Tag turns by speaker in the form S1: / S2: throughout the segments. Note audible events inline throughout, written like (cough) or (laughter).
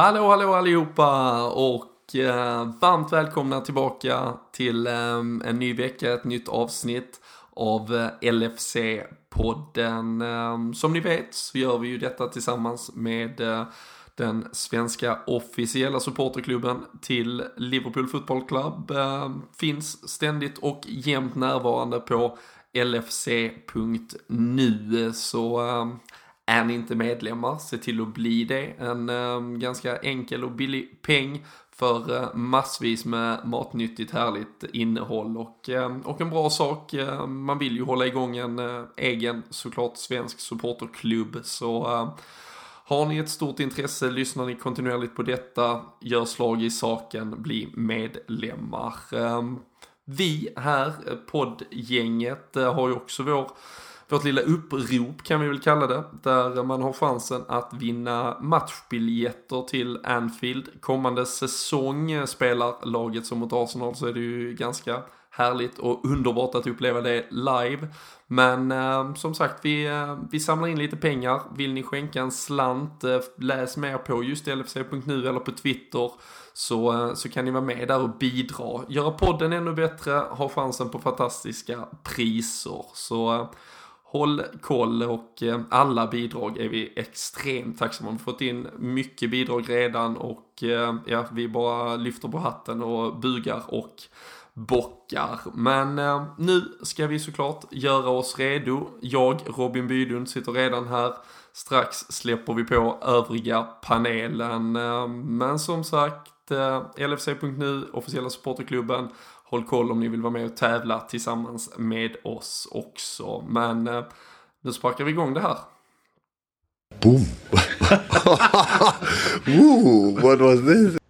S1: Hallå, hallå allihopa och eh, varmt välkomna tillbaka till eh, en ny vecka, ett nytt avsnitt av eh, LFC-podden. Eh, som ni vet så gör vi ju detta tillsammans med eh, den svenska officiella supporterklubben till Liverpool Football Club. Eh, finns ständigt och jämt närvarande på lfc.nu så eh, är ni inte medlemmar, se till att bli det. En eh, ganska enkel och billig peng för eh, massvis med matnyttigt härligt innehåll och, eh, och en bra sak. Eh, man vill ju hålla igång en eh, egen såklart svensk supporterklubb så eh, har ni ett stort intresse, lyssnar ni kontinuerligt på detta, gör slag i saken, bli medlemmar. Ehm, vi här, eh, poddgänget, eh, har ju också vår vårt lilla upprop kan vi väl kalla det. Där man har chansen att vinna matchbiljetter till Anfield. Kommande säsong spelar laget som mot Arsenal så är det ju ganska härligt och underbart att uppleva det live. Men eh, som sagt, vi, eh, vi samlar in lite pengar. Vill ni skänka en slant, eh, läs mer på just LFC.nu eller på Twitter. Så, eh, så kan ni vara med där och bidra. Göra podden ännu bättre, ha chansen på fantastiska priser. Så eh, håll koll och eh, alla bidrag är vi extremt tacksamma. Vi har fått in mycket bidrag redan och eh, ja, vi bara lyfter på hatten och bugar och bockar. Men eh, nu ska vi såklart göra oss redo. Jag, Robin Bydund, sitter redan här. Strax släpper vi på övriga panelen. Eh, men som sagt, LFC.nu, officiella supporterklubben, håll koll om ni vill vara med och tävla tillsammans med oss också. Men eh, nu sparkar vi igång det här.
S2: Boom! (laughs) Ooh, what was this?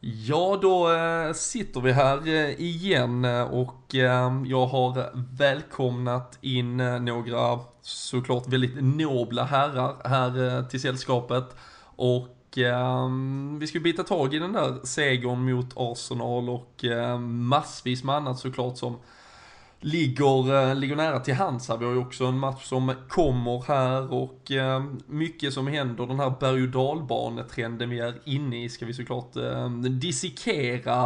S1: Ja, då äh, sitter vi här äh, igen och äh, jag har välkomnat in några såklart väldigt nobla herrar här till sällskapet. Och Ehm, vi ska bita tag i den där segern mot Arsenal och ehm, massvis med annat såklart som ligger, eh, ligger nära till hands här. Vi har ju också en match som kommer här och ehm, mycket som händer. Den här berg och dalbanetrenden vi är inne i ska vi såklart dissekera.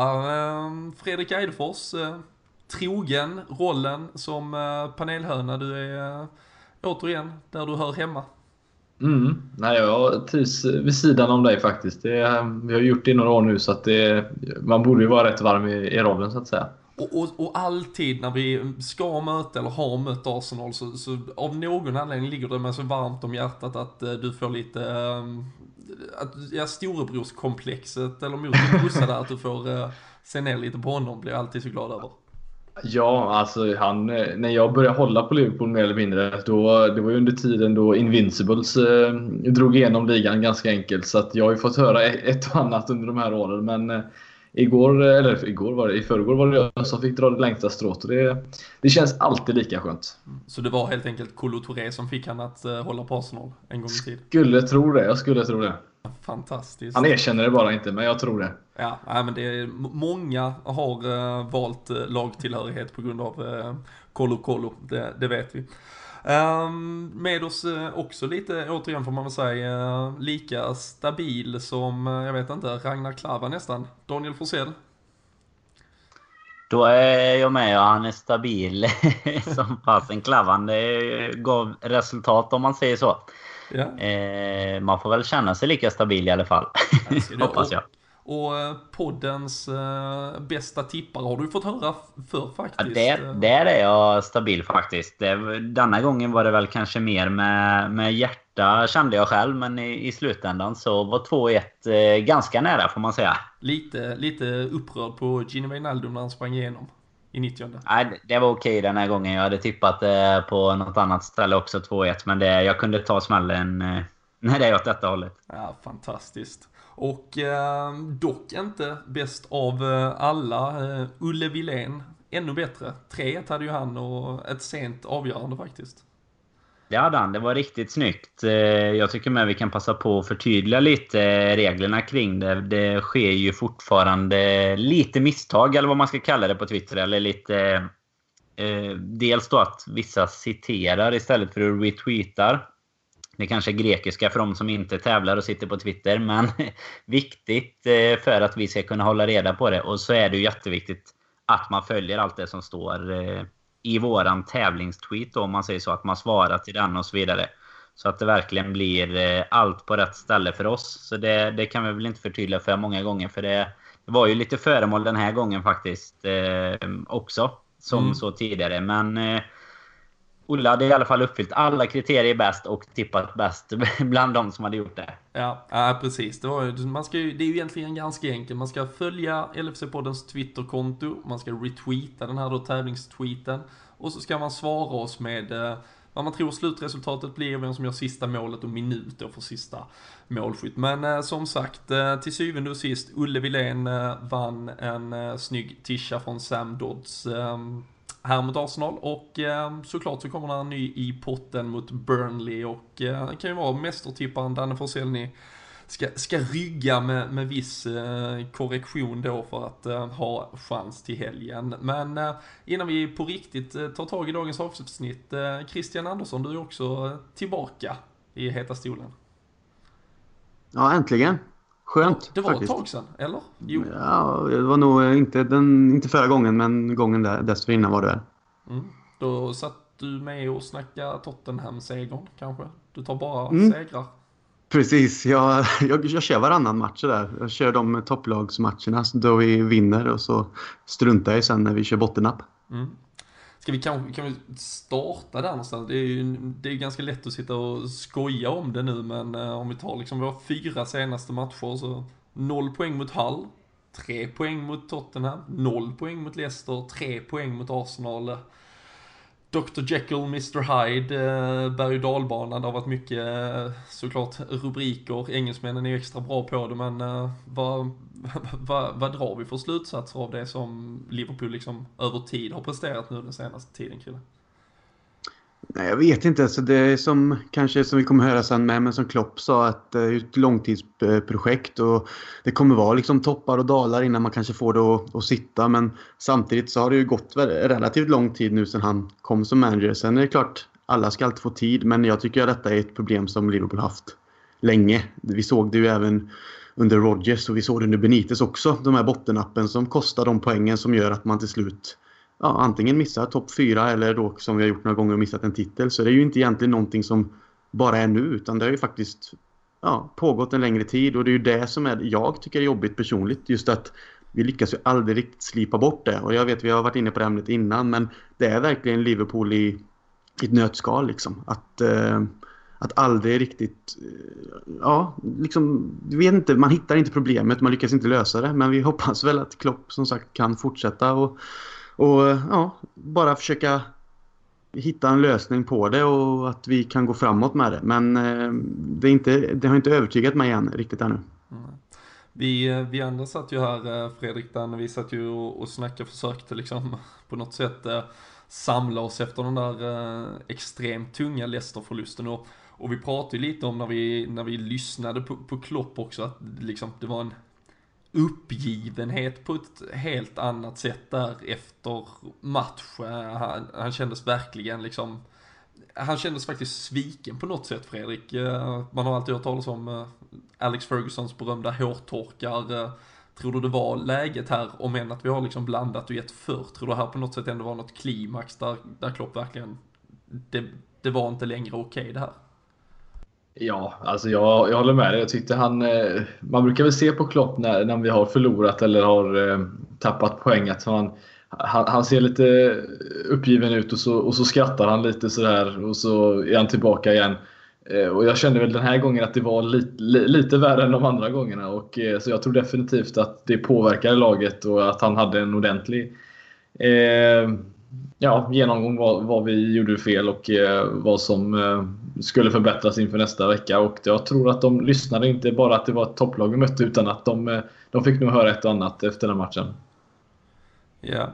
S1: Fredrik Eidefors, eh, trogen rollen som eh, panelhöna. Du är återigen där du hör hemma.
S3: Mm. Nej, jag trivs vid sidan om dig faktiskt. Det, vi har gjort det i några år nu så att det, man borde ju vara rätt varm i, i rollen så att säga.
S1: Och, och, och, alltid när vi ska möta eller har mött Arsenal så, så av någon anledning ligger det mig så varmt om hjärtat att eh, du får lite, ehm, att, ja storebrorskomplexet eller mot din brorsa där att du får eh, se ner lite på honom blir jag alltid så glad över.
S3: Ja, alltså han, när jag började hålla på Liverpool mer eller mindre, då, det var ju under tiden då Invincibles eh, drog igenom ligan ganska enkelt. Så att jag har ju fått höra ett och annat under de här åren. Men eh, igår, eller igår var det, i förrgår var det jag som fick dra det längsta strået. Och det, det känns alltid lika skönt.
S1: Så det var helt enkelt Kolo Touré som fick han att uh, hålla på Arsenal en gång i tiden?
S3: Skulle tro det, jag skulle tro det.
S1: Fantastiskt.
S3: Han erkänner det bara inte, men jag tror det.
S1: Ja, men det är, många har uh, valt uh, lagtillhörighet på grund av uh, Kolo Kolo, det, det vet vi. Um, med oss uh, också lite, återigen får man väl säga, uh, lika stabil som, uh, jag vet inte, Ragnar Klava nästan. Daniel Forsell.
S4: Då är jag med och han är stabil (laughs) som fasen. Klavan det gav resultat om man säger så. Ja. Eh, man får väl känna sig lika stabil i alla fall. (laughs) Hoppas jag.
S1: Och eh, poddens eh, bästa tippare har du fått höra för faktiskt.
S4: Ja, där, där är jag stabil faktiskt. Det, denna gången var det väl kanske mer med, med hjärta kände jag själv. Men i, i slutändan så var 2-1 eh, ganska nära får man säga.
S1: Lite, lite upprörd på Gini Wijnaldum när han sprang igenom i 90
S4: Nej, det var okej den här gången. Jag hade tippat eh, på något annat ställe också 2-1. Men det, jag kunde ta smällen eh, (laughs) när det är åt detta hållet.
S1: Ja, fantastiskt. Och eh, dock inte bäst av eh, alla. Eh, Ulle Wilén, ännu bättre. 3-1 hade ju han och ett sent avgörande faktiskt.
S4: Det hade han. Det var riktigt snyggt. Eh, jag tycker med vi kan passa på att förtydliga lite eh, reglerna kring det. Det sker ju fortfarande lite misstag, eller vad man ska kalla det på Twitter. Eller lite... Eh, dels då att vissa citerar istället för att retweetar. Det kanske är grekiska för de som inte tävlar och sitter på Twitter, men (laughs) viktigt eh, för att vi ska kunna hålla reda på det. Och så är det ju jätteviktigt att man följer allt det som står i våran tävlingstweet, om man säger så. Att man svarar till den och så vidare. Så att det verkligen blir eh, allt på rätt ställe för oss. Så det, det kan vi väl inte förtydliga för många gånger. För det, det var ju lite föremål den här gången faktiskt eh, också. Som mm. så tidigare. Men eh, Olle hade i alla fall uppfyllt alla kriterier bäst och tippat bäst (laughs) bland de som hade gjort det.
S1: Ja, ja precis. Det, var ju, man ska ju, det är ju egentligen ganska enkelt. Man ska följa LFC-poddens Twitterkonto. Man ska retweeta den här då tävlingstweeten. Och så ska man svara oss med eh, vad man tror slutresultatet blir, vem som gör sista målet och minut då för sista målskytt. Men eh, som sagt, eh, till syvende och sist, Olle Wilén eh, vann en eh, snygg tisha från Sam Dodds ehm, här mot Arsenal och eh, såklart så kommer det en ny i potten mot Burnley och eh, det kan ju vara mästertipparen Danne Forsell ska, ska rygga med, med viss eh, korrektion då för att eh, ha chans till helgen. Men eh, innan vi på riktigt eh, tar tag i dagens avsnitt, eh, Christian Andersson, du är också tillbaka i heta stolen.
S5: Ja, äntligen. Skönt.
S1: Det var faktiskt. ett tag sedan, eller?
S5: Jo. Ja, det var nog inte, den, inte förra gången, men gången där, dessförinnan var det väl.
S1: Mm. Då satt du med och snackade Tottenham-segern kanske? Du tar bara mm. segrar?
S5: Precis, jag, (laughs) jag, jag kör varannan match där. Jag kör de topplagsmatcherna då vi vinner och så struntar jag sen när vi kör bottennapp. Mm.
S1: Ska vi kan, kan vi starta där någonstans? Det är ju det är ganska lätt att sitta och skoja om det nu men eh, om vi tar liksom våra fyra senaste matcher så noll poäng mot Hull, tre poäng mot Tottenham, noll poäng mot Leicester, tre poäng mot Arsenal. Dr Jekyll, Mr Hyde, eh, berg och dalbana. Det har varit mycket eh, såklart rubriker. Engelsmännen är ju extra bra på det men eh, vad, (laughs) vad, vad drar vi för slutsatser av det som Liverpool liksom över tid har presterat nu den senaste tiden, Chrille?
S5: Nej, jag vet inte. Alltså det är som kanske som vi kommer höra sen med, men som Klopp sa att det är ett långtidsprojekt och det kommer vara liksom toppar och dalar innan man kanske får det att, att sitta. Men samtidigt så har det ju gått relativt lång tid nu sedan han kom som manager. Sen är det klart, alla ska alltid få tid, men jag tycker att detta är ett problem som Liverpool haft länge. Vi såg det ju även under Rodgers och vi såg det under Benitez också. De här bottenappen som kostar de poängen som gör att man till slut ja, antingen missar topp fyra eller då som vi har gjort några gånger missat en titel. Så det är ju inte egentligen någonting som bara är nu utan det har ju faktiskt ja, pågått en längre tid och det är ju det som är, jag tycker är jobbigt personligt. Just att vi lyckas ju aldrig riktigt slipa bort det. Och jag vet, vi har varit inne på det ämnet innan men det är verkligen Liverpool i, i ett nötskal liksom. Att, eh, att aldrig riktigt... Eh, ja, liksom... Vet inte, man hittar inte problemet, man lyckas inte lösa det. Men vi hoppas väl att Klopp som sagt kan fortsätta och och eh, ja, bara försöka hitta en lösning på det och att vi kan gå framåt med det. Men eh, det, är inte, det har inte övertygat mig än riktigt ännu. Mm.
S1: Vi, eh, vi andra satt ju här, Fredrik, Dan, vi satt ju och, och snackade, försökte liksom (laughs) på något sätt samla oss efter den där extremt tunga Leicester-förlusten. Och, och vi pratade ju lite om när vi, när vi lyssnade på, på Klopp också, att liksom, det var en uppgivenhet på ett helt annat sätt där efter match. Han, han kändes verkligen liksom han kändes faktiskt sviken på något sätt Fredrik. Eh, man har alltid hört talas om eh, Alex Fergusons berömda hårtorkar. Eh, tror du det var läget här, om än att vi har liksom blandat och gett för, tror du här på något sätt ändå var något klimax där, där Klopp verkligen, det, det var inte längre okej okay det här?
S3: Ja, alltså jag, jag håller med dig. Jag tyckte han... Eh, man brukar väl se på Klopp när, när vi har förlorat eller har eh, tappat poäng att han, han, han, ser lite uppgiven ut och så, och så skrattar han lite sådär och så är han tillbaka igen. Eh, och jag kände väl den här gången att det var lite, lite värre än de andra gångerna. Och, så jag tror definitivt att det påverkade laget och att han hade en ordentlig eh, ja, genomgång vad, vad vi gjorde fel och eh, vad som eh, skulle förbättras inför nästa vecka. Och jag tror att de lyssnade inte bara att det var ett topplag vi mötte utan att de, eh, de fick nog höra ett och annat efter den matchen.
S1: Ja.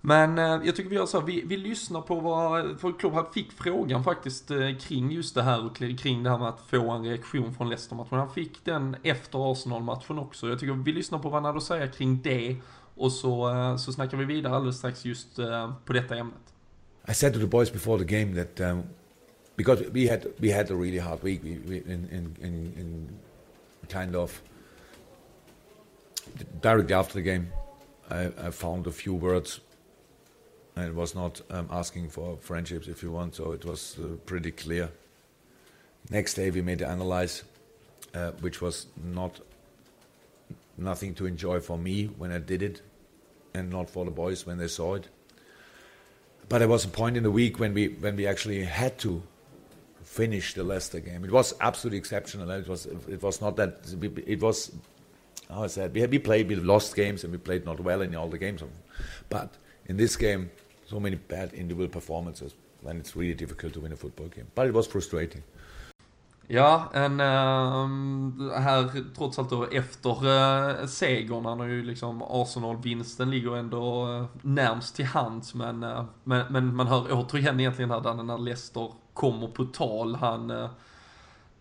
S1: Men eh, jag tycker vi gör så här, vi, vi lyssnar på vad, för Klopp fick frågan faktiskt eh, kring just det här och kring det här med att få en reaktion från Leicester-matchen. Han fick den efter Arsenal-matchen också. Jag tycker vi lyssnar på vad han hade att säga kring det och så, så snackar vi vidare alldeles strax just på detta ämnet.
S6: I said to the boys before the game that um, because we had we had a really hard week. We, we, in, in, in, in kind of directly after the game I, I found a few words and was not um, asking for friendships if you want. So it was uh, pretty clear. Next day we made the analyze uh, which was not nothing to enjoy for me when I did it and not for the boys when they saw it. But there was a point in the week when we when we actually had to finish the Leicester game. It was absolutely exceptional. It was it was not that it was how I said we we played we lost games and we played not well in all the games, but in this game so many bad individual performances when it's really difficult to win a football game. But it was frustrating.
S1: Ja, en uh, här trots allt då efter uh, segerna när ju liksom Arsenal-vinsten ligger ändå uh, närmst till hands men, uh, men, men man hör återigen egentligen här när Leicester kommer på tal. Han, eh,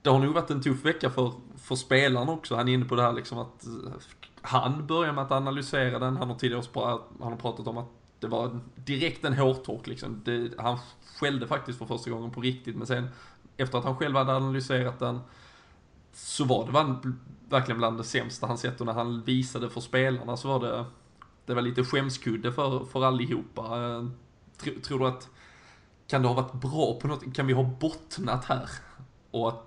S1: det har nog varit en tuff vecka för, för spelarna också. Han är inne på det här liksom att eh, han börjar med att analysera den. Han har tidigare han har pratat om att det var direkt en hårtork liksom. Det, han skällde faktiskt för första gången på riktigt men sen efter att han själv hade analyserat den så var det verkligen bland det sämsta han sett och när han visade för spelarna så var det det var lite skämskudde för, för allihopa. Eh, tror, tror du att kan det ha varit bra på något, kan vi ha bottnat här? Och att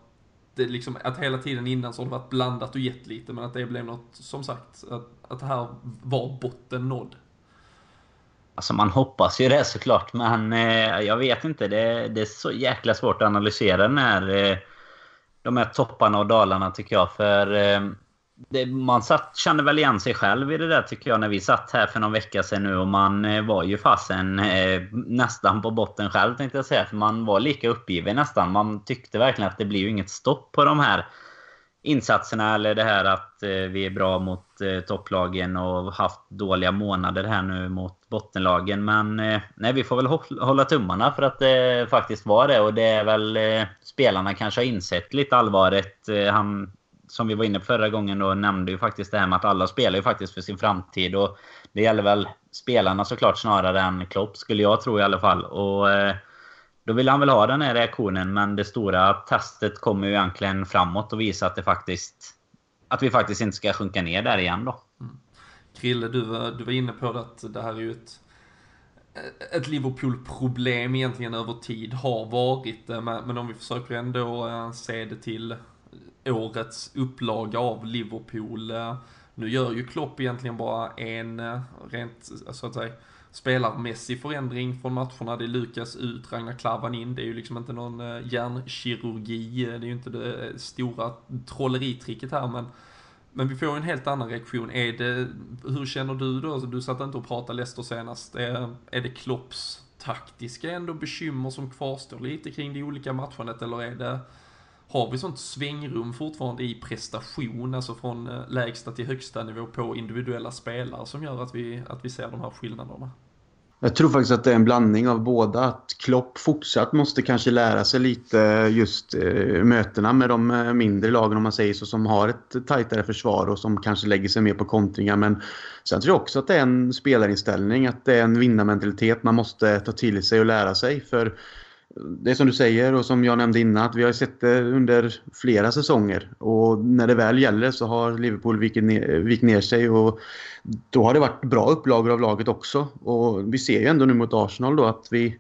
S1: det liksom, att hela tiden innan så har det varit blandat och gett lite men att det blev något, som sagt, att, att det här var botten nådd.
S4: Alltså man hoppas ju det såklart, men eh, jag vet inte. Det, det, är så jäkla svårt att analysera den här, eh, de här topparna och dalarna tycker jag. För eh, det, man satt, kände väl igen sig själv i det där tycker jag när vi satt här för någon vecka sedan nu och man eh, var ju fasen eh, nästan på botten själv tänkte jag säga. För man var lika uppgiven nästan. Man tyckte verkligen att det blir ju inget stopp på de här insatserna eller det här att eh, vi är bra mot eh, topplagen och haft dåliga månader här nu mot bottenlagen. Men eh, nej, vi får väl hålla tummarna för att det faktiskt var det. Och det är väl eh, spelarna kanske har insett lite allvaret. Eh, han, som vi var inne på förra gången, då, nämnde ju faktiskt det här med att alla spelar ju faktiskt för sin framtid. Och det gäller väl spelarna såklart snarare än Klopp, skulle jag tro i alla fall. Och eh, då vill han väl ha den här reaktionen, men det stora testet kommer ju egentligen framåt och visa att det faktiskt... Att vi faktiskt inte ska sjunka ner där igen då. Mm.
S1: Krille, du var, du var inne på det att det här är ju ett ett Liverpool-problem egentligen över tid har varit det, men om vi försöker ändå eh, se det till årets upplaga av Liverpool. Nu gör ju Klopp egentligen bara en, rent så att säga, spelarmässig förändring från matcherna. Det är Lukas ut, Ragnar Klavan in. Det är ju liksom inte någon eh, hjärnkirurgi. Det är ju inte det eh, stora trolleritricket här men men vi får en helt annan reaktion. Är det, hur känner du då? Du satt inte och pratade Leicester senast. Är, är det Klopps taktiska ändå bekymmer som kvarstår lite kring det olika matchandet eller är det har vi sånt svängrum fortfarande i prestation, alltså från eh, lägsta till högsta nivå på individuella spelare som gör att vi, att vi ser de här skillnaderna?
S5: Jag tror faktiskt att det är en blandning av båda. Att Klopp fortsatt måste kanske lära sig lite eh, just eh, mötena med de eh, mindre lagen om man säger så, som har ett tajtare försvar och som kanske lägger sig mer på kontringar. Men sen tror jag också att det är en spelarinställning, att det är en vinnarmentalitet man måste ta till sig och lära sig. För det är som du säger och som jag nämnde innan att vi har sett det under flera säsonger. Och när det väl gäller så har Liverpool vikt ner, vikt ner sig och då har det varit bra upplagor av laget också. Och vi ser ju ändå nu mot Arsenal då att vi,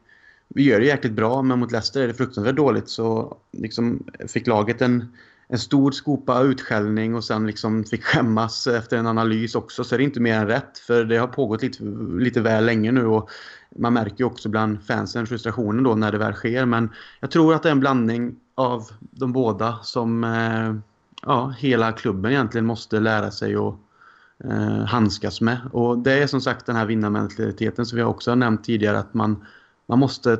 S5: vi gör det jäkligt bra men mot Leicester är det fruktansvärt dåligt. Så liksom fick laget en, en stor skopa utskällning och sen liksom fick skämmas efter en analys också så är det inte mer än rätt för det har pågått lite, lite väl länge nu och man märker ju också bland fansen frustrationen då när det väl sker. Men jag tror att det är en blandning av de båda som eh, ja, hela klubben egentligen måste lära sig att eh, handskas med. Och det är som sagt den här vinnarmentaliteten som vi också har nämnt tidigare att man, man måste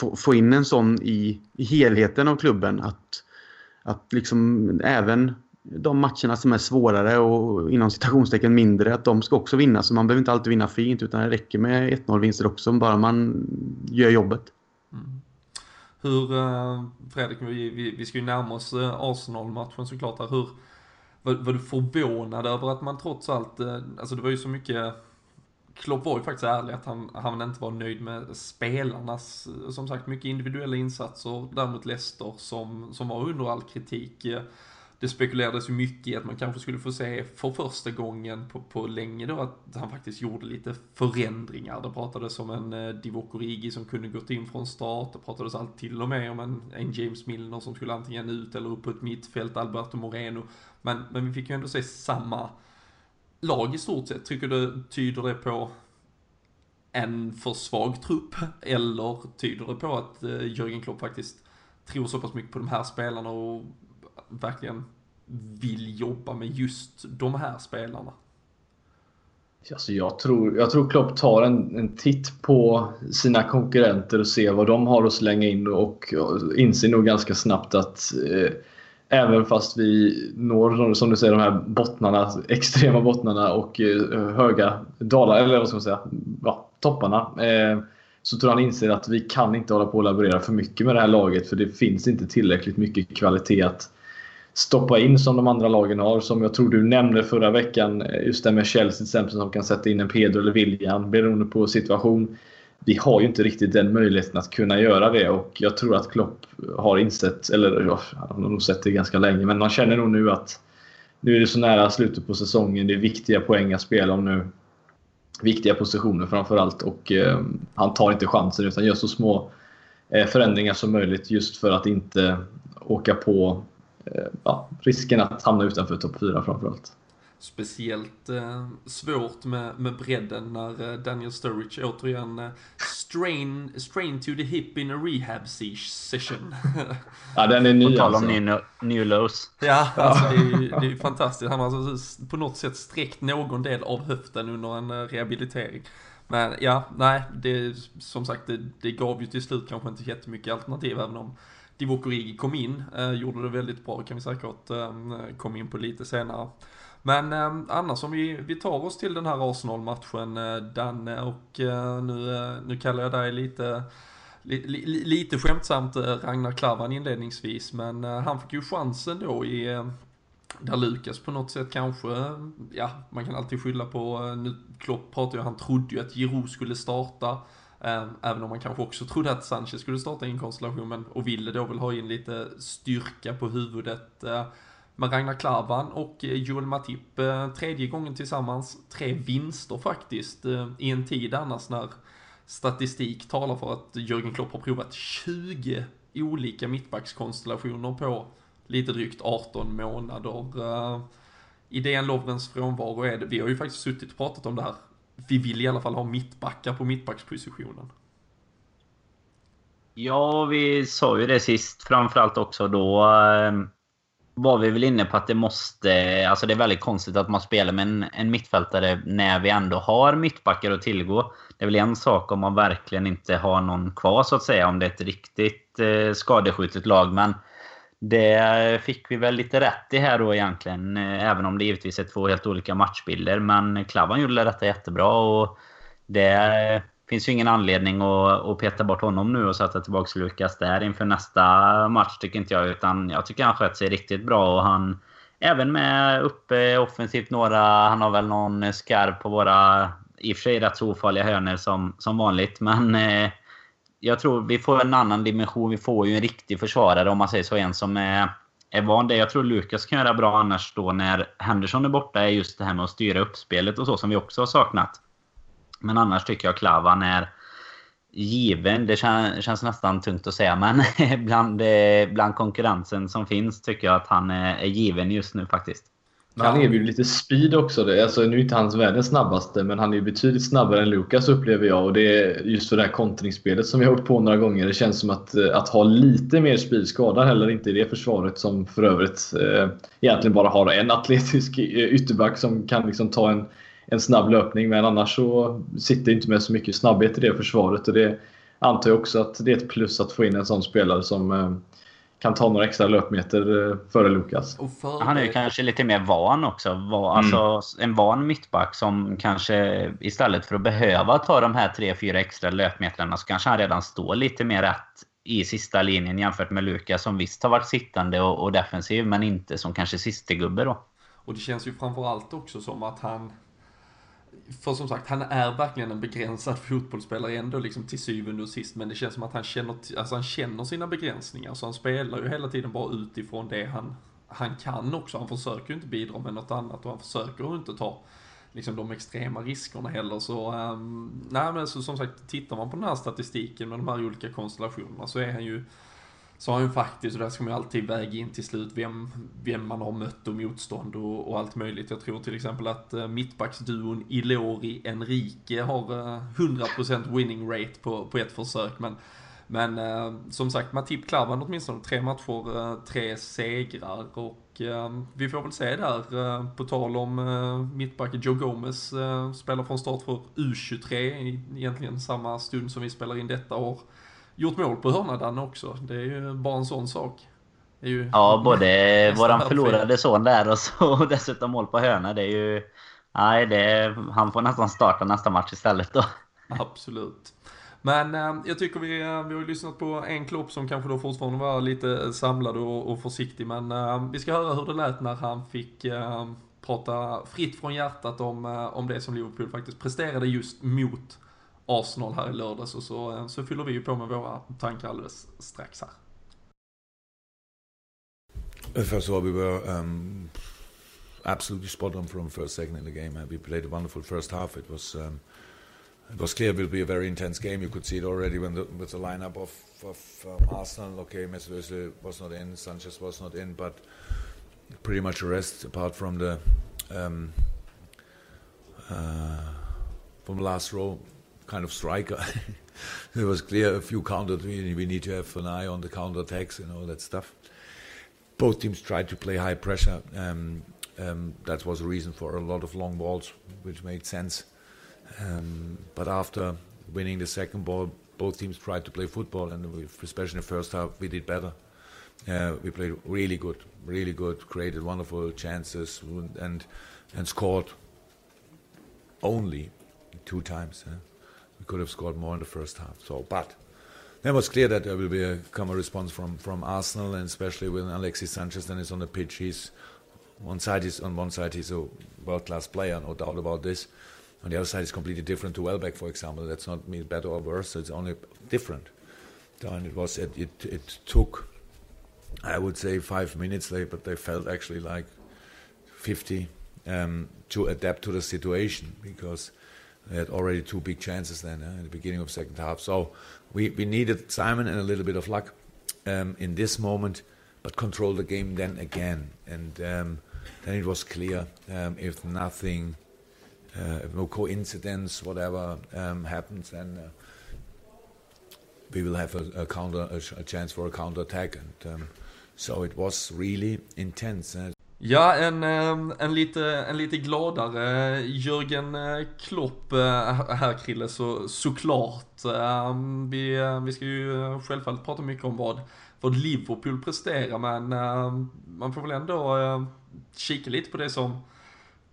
S5: få, få in en sån i, i helheten av klubben att, att liksom även de matcherna som är svårare och inom citationstecken mindre, att de ska också vinna. Så man behöver inte alltid vinna fint utan det räcker med 1-0 vinster också, bara man gör jobbet. Mm.
S1: Hur, eh, Fredrik, vi, vi, vi ska ju närma oss eh, Arsenal-matchen såklart. Hur, var, var du förvånad över att man trots allt, eh, alltså det var ju så mycket Klopp var ju faktiskt ärlig att han, han inte var nöjd med spelarnas, som sagt, mycket individuella insatser. Däremot Leicester som, som var under all kritik. Det spekulerades ju mycket i att man kanske skulle få se för första gången på, på länge då att han faktiskt gjorde lite förändringar. Det pratades om en eh, Divock Origi som kunde gått in från start. Det pratades allt till och med om en, en James Milner som skulle antingen ut eller upp på ett mittfält, Alberto Moreno. Men, men vi fick ju ändå se samma lag i stort sett. Tycker du, tyder det på en för svag trupp? Eller tyder det på att eh, Jörgen Klopp faktiskt tror så pass mycket på de här spelarna och verkligen vill jobba med just de här spelarna?
S3: Alltså jag, tror, jag tror Klopp tar en, en titt på sina konkurrenter och ser vad de har att slänga in och, och inser nog ganska snabbt att eh, även fast vi når, som du säger, de här bottnarna, extrema bottnarna och eh, höga dalar, eller vad ska man säga, ja, topparna. Eh, så tror han inser att vi kan inte hålla på och laborera för mycket med det här laget för det finns inte tillräckligt mycket kvalitet att stoppa in som de andra lagen har. Som jag tror du nämnde förra veckan, eh, just det med Chelsea till exempel som kan sätta in en Pedro eller William beroende på situation. Vi har ju inte riktigt den möjligheten att kunna göra det och jag tror att Klopp har insett, eller ja, han har nog sett det ganska länge, men man känner nog nu att nu är det så nära slutet på säsongen. Det är viktiga poäng att spela om nu. Viktiga positioner framförallt och eh, han tar inte chansen utan gör så små eh, förändringar som möjligt just för att inte åka på Eh, ja, risken att hamna utanför topp 4 framförallt.
S1: Speciellt eh, svårt med, med bredden när eh, Daniel Sturridge återigen eh, strain, strain to the hip in a rehab session. (laughs)
S3: ja, den är ny
S4: På tal
S3: alltså.
S4: om new, new lows.
S1: Ja, alltså det är ju det är ju fantastiskt. Han har alltså på något sätt sträckt någon del av höften under en eh, rehabilitering. Men ja, nej, det som sagt, det, det gav ju till slut kanske inte jättemycket alternativ även om Divock Origi kom in, eh, gjorde det väldigt bra, kan vi säkert eh, komma in på lite senare. Men eh, annars om vi, vi tar oss till den här Arsenal-matchen, eh, Danne, och eh, nu, eh, nu kallar jag dig lite li, li, lite skämtsamt eh, Ragnar Klavan inledningsvis, men eh, han fick ju chansen då i eh, där Lukas på något sätt kanske, eh, ja, man kan alltid skylla på, eh, nu Klopp pratar ju, han trodde ju att Giroud skulle starta. Ehm, även om man kanske också trodde att Sanchez skulle starta i en konstellation men, och ville då väl ha in lite styrka på huvudet. Eh, med Ragnar Klavan och eh, Joel Matip, eh, tredje gången tillsammans, tre vinster faktiskt eh, i en tid annars när statistik talar för att Jörgen Klopp har provat 20 olika mittbackskonstellationer på lite drygt 18 månader. I DN Lovrens frånvaro är det, vi har ju faktiskt suttit och pratat om det här vi vill i alla fall ha mittbackar på mittbackspositionen.
S4: Ja, vi sa ju det sist framförallt också. Då eh, var vi väl inne på att det måste... Alltså det är väldigt konstigt att man spelar med en, en mittfältare när vi ändå har mittbackar att tillgå. Det är väl en sak om man verkligen inte har någon kvar så att säga. Om det är ett riktigt eh, skadeskjutet lag. Men det fick vi väl lite rätt i här då egentligen. Eh, även om det givetvis är två helt olika matchbilder. Men Klavan gjorde detta jättebra. Och det finns ju ingen anledning att, att peta bort honom nu och sätta tillbaka Lukas där inför nästa match tycker inte jag. Utan jag tycker han sköt sig riktigt bra. Och han även med uppe offensivt några... Han har väl någon skarv på våra i och för sig rätt så ofarliga hörner som, som vanligt. Men eh, jag tror vi får en annan dimension. Vi får ju en riktig försvarare om man säger så. En som är, är van det. Jag tror Lukas kan göra bra annars då när Henderson är borta. är just det här med att styra upp spelet och så som vi också har saknat. Men annars tycker jag Klavan är given. Det känns, känns nästan tungt att säga. Men (laughs) bland, eh, bland konkurrensen som finns tycker jag att han är, är given just nu faktiskt.
S3: Men han erbjuder lite speed också. Alltså, nu är inte hans världens snabbaste, men han är betydligt snabbare än Lukas upplever jag. Och det är just för det här kontringsspelet som vi har åkt på några gånger. Det känns som att, eh, att ha lite mer speed skadar heller inte i det försvaret som för övrigt eh, egentligen bara har en atletisk eh, ytterback som kan liksom ta en, en snabb löpning. Men annars så sitter inte med så mycket snabbhet i det försvaret. Och det antar jag också att det är ett plus att få in en sån spelare som eh, kan ta några extra löpmeter eh, före Lukas.
S4: För han är ju kanske lite mer van också. Mm. Alltså en van mittback som kanske istället för att behöva ta de här 3-4 extra löpmetrarna så kanske han redan står lite mer rätt i sista linjen jämfört med Lukas som visst har varit sittande och, och defensiv men inte som kanske sistegubbe då.
S1: Och det känns ju framförallt också som att han för som sagt, han är verkligen en begränsad (laughs) fotbollsspelare ändå liksom till syvende och sist. Men det känns som att han känner, alltså han känner sina begränsningar. Så han spelar ju hela tiden bara utifrån det han, han kan också. Han försöker ju inte bidra med något annat och han försöker ju inte ta liksom de extrema riskerna heller. Så, um, nej men så, som sagt, tittar man på den här statistiken med de här olika konstellationerna så är han ju så har han ju faktiskt, och där ska man ju alltid väga in till slut vem, vem man har mött och motstånd och, och allt möjligt. Jag tror till exempel att uh, mittbacksduon Ilori Enrique har eh, uh, 100% winning rate på, på ett försök. Men, men uh, som sagt, Matip Klavan åtminstone tre matcher, uh, tre segrar och vi får väl se där, på tal om mittback Joe Gomez spelar från start för U23, egentligen samma stund som vi spelar in detta år gjort mål på hörna också. Det är ju bara en sån sak.
S4: ja, både (laughs) våran förlorade son där och så dessutom mål på hörna. Det är ju... Nej, det, han får nästan starta nästa match istället då.
S1: Absolut. Men eh, jag tycker vi, eh, vi har lyssnat på en klopp som kanske då fortfarande var lite samlad och, och försiktig. Men eh, vi ska höra hur det lät när han fick eh, prata fritt från hjärtat om, eh, om det som Liverpool faktiskt presterade just mot Arsenal här i lördags och så, eh, så fyller vi ju på med våra tankar alldeles strax här.
S6: First of all, we were um, absolutely spot on from first second in the game. we played a wonderful first half. It was um, it was clear it will be a very intense game. You could see it already when the, with the lineup of, of um, Arsenal. Okay, Mesut Özil was not in, Sanchez was not in, but pretty much the rest, apart from the um, uh, from the last row, kind of striker. (laughs) it was clear a few counters. We, we need to have an eye on the counter attacks and all that stuff. Both teams tried to play high pressure. Um, um, that was a reason for a lot of long balls, which made sense. Um, but after winning the second ball, both teams tried to play football, and we, especially in the first half, we did better. Uh, we played really good, really good, created wonderful chances, and and scored only two times. We could have scored more in the first half. So, but then it was clear that there will be a, come a response from, from Arsenal, and especially when Alexis Sanchez then is on the pitch. He's one side is on one side he's a world class player, no doubt about this. On the other side, it's completely different to Welbeck, for example. That's not mean better or worse. It's only different. And it was it, it, it took, I would say, five minutes, but they felt actually like 50 um, to adapt to the situation because they had already two big chances then uh, in the beginning of second half. So we, we needed Simon and a little bit of luck um, in this moment, but control the game then again. And um, then it was clear um, if nothing, uh, if no coincidence, whatever um, happens, then uh, we will have a, a counter, a, a, chance for a counter attack. And um, so it was really intense.
S1: Ja, en, ehm, en, lite, en lite gladare Jörgen eh, Klopp eh, här Krille, så, såklart. Ehm, vi, eh, vi ska ju självfallet prata mycket om vad, vad Liverpool presterar, men ehm, man får väl ändå kika lite på det som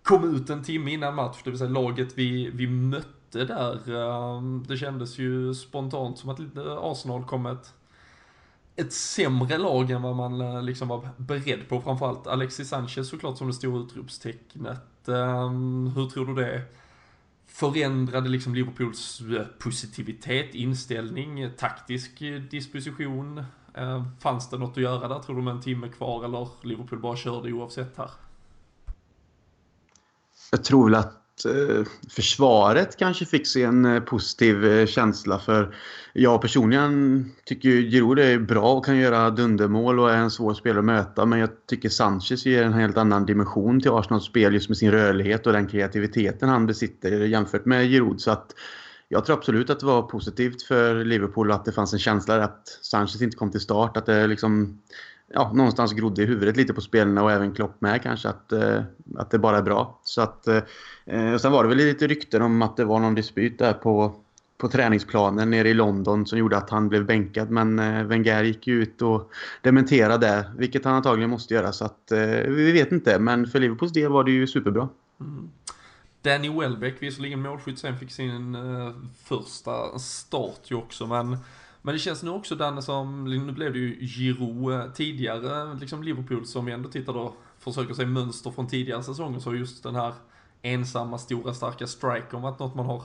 S1: kom ut en timme innan match, det vill säga laget vi, vi mötte där. Det kändes ju spontant som att Arsenal kom ett ett sämre lag än vad man eh, liksom var beredd på. Framförallt Alexis Sanchez såklart som det stora utropstecknet. Ehm, hur tror du det förändrade liksom Liverpools eh, positivitet, inställning, eh, taktisk disposition? Ehm, fanns det något att göra där tror du med en timme kvar eller Liverpool bara körde oavsett här?
S5: Jag tror väl att Eh, försvaret kanske fick sig en eh, positiv eh, känsla. För jag personligen tycker Giroud är bra och kan göra dundermål och är en svår spelare att möta. Men jag tycker Sanchez ger en helt annan dimension till Arsenals spel just med sin rörlighet och den kreativiteten han besitter jämfört med Giroud. Så att jag tror absolut att det var positivt för Liverpool att det fanns en känsla att Sanchez inte kom till start. Att det liksom ja, någonstans grodde i huvudet lite på spelarna och även Klopp med kanske att, eh, att det bara är bra. Så att, eh, och sen var det väl lite rykten om att det var någon dispyt där på, på träningsplanen nere i London som gjorde att han blev bänkad. Men eh, Wenger gick ju ut och dementerade det, vilket han antagligen måste göra. Så att, eh, vi vet inte, men för Liverpools del var det ju superbra. Mm.
S1: Danny Welbeck, visserligen målskytt, sen fick sin eh, första start ju också, men men det känns nu också Danne som, nu blev det ju Giroud eh, tidigare, liksom Liverpool som vi ändå tittar då, försöker se mönster från tidigare säsonger, så just den här ensamma, stora, starka strikern varit något man har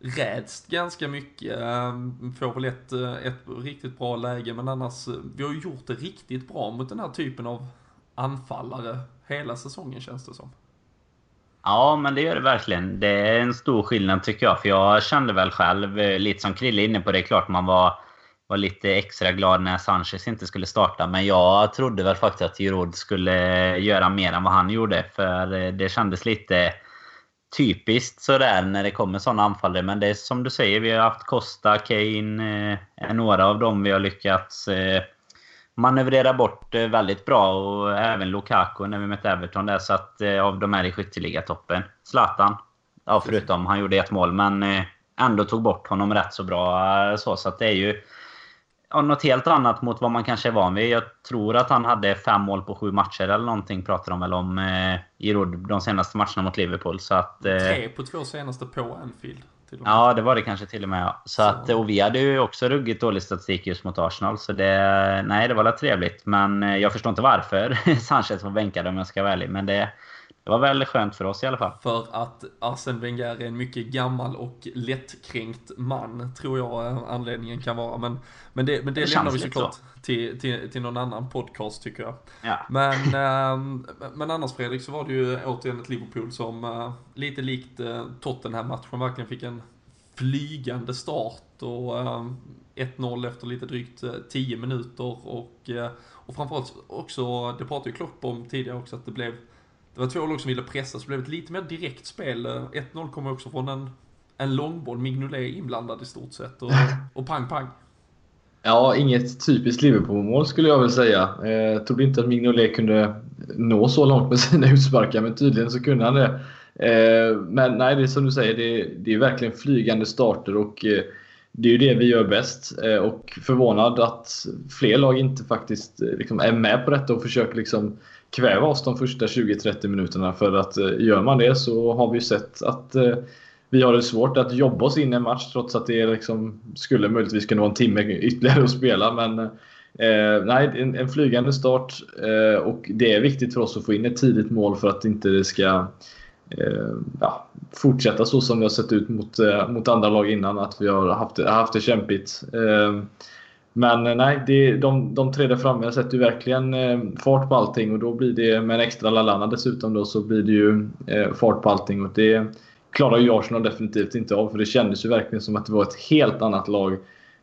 S1: rädst ganska mycket. Ehm, får väl ett, eh, ett riktigt bra läge, men annars, eh, vi har ju gjort det riktigt bra mot den här typen av anfallare hela säsongen känns det som.
S4: Ja, men det gör det verkligen. Det är en stor skillnad tycker jag. För jag kände väl själv, lite som Krille är inne på, det är klart man var, var lite extra glad när Sanchez inte skulle starta. Men jag trodde väl faktiskt att Giroud skulle göra mer än vad han gjorde. För eh, det kändes lite typiskt sådär när det kommer sådana anfallare. Men det är som du säger, vi har haft Costa, Kane, eh, är några av dem vi har lyckats eh, manövrera bort eh, väldigt bra. Och även Lukaku när vi mötte Everton där. Så att eh, av de här i skytteligatoppen. Zlatan. Ja, förutom han gjorde ett mål. Men eh, ändå tog bort honom rätt så bra. Så, så att det är ju något helt annat mot vad man kanske är van vid. Jag tror att han hade fem mål på sju matcher eller någonting pratar de väl om eh, i Rod de senaste matcherna mot Liverpool. Så att, eh,
S1: Tre på två senaste på Anfield.
S4: Ja, det var det kanske till och med. Ja. Så att, och vi hade ju också ruggigt dålig statistik just mot Arsenal. Så det, nej, det var väl trevligt. Men eh, jag förstår inte varför (laughs) Sanchez var bänkad om jag ska vara ärlig. Men det, det var väl skönt för oss i alla fall.
S1: För att Arsene Wenger är en mycket gammal och lättkränkt man, tror jag eh, anledningen kan vara. Men, men det, men det,
S4: Det
S1: lämnar vi såklart till, till, till någon annan podcast tycker jag.
S4: Ja.
S1: Men, ehm, men annars Fredrik så var det ju återigen ett Liverpool som eh, lite likt uh, Tottenham-matchen verkligen fick en flygande start och ehm, 1-0 efter lite drygt eh, 10 minuter och, eh, och framförallt också, det pratade ju Klopp om tidigare också, att det blev det var två lag som ville pressa, så det blev ett lite mer direkt spel. 1-0 kommer också från en, en långboll, Mignolet inblandad i stort sett och, och pang pang.
S3: Ja, inget typiskt Liverpool-mål skulle jag väl säga. Eh, trodde inte att Mignolet kunde nå så långt med (laughs) sina utsparkar, men tydligen så kunde han det. Eh, men nej, det är som du säger, det, det är verkligen flygande starter och eh, det är ju det vi gör bäst. Eh, och förvånad att fler lag inte faktiskt eh, liksom är med på detta och försöker liksom kväva oss de första 20-30 minuterna. För att eh, gör man det så har vi ju sett att eh, vi har det svårt att jobba oss in i en match trots att det liksom skulle möjligtvis kunna vara en timme (laughs) ytterligare att spela. Men eh, nej, en, en flygande start eh, och det är viktigt för oss att få in ett tidigt mål för att inte det ska eh, ja, fortsätta så som det har sett ut mot, eh, mot andra lag innan. Att vi har haft, haft det kämpigt. Eh, men eh, nej, det, de, de tre där framme sätter ju verkligen eh, fart på allting och då blir det med en extra Lallana dessutom då så blir det ju eh, fart på allting och det klarar ju Arsenal definitivt inte av för det kändes ju verkligen som att det var ett helt annat lag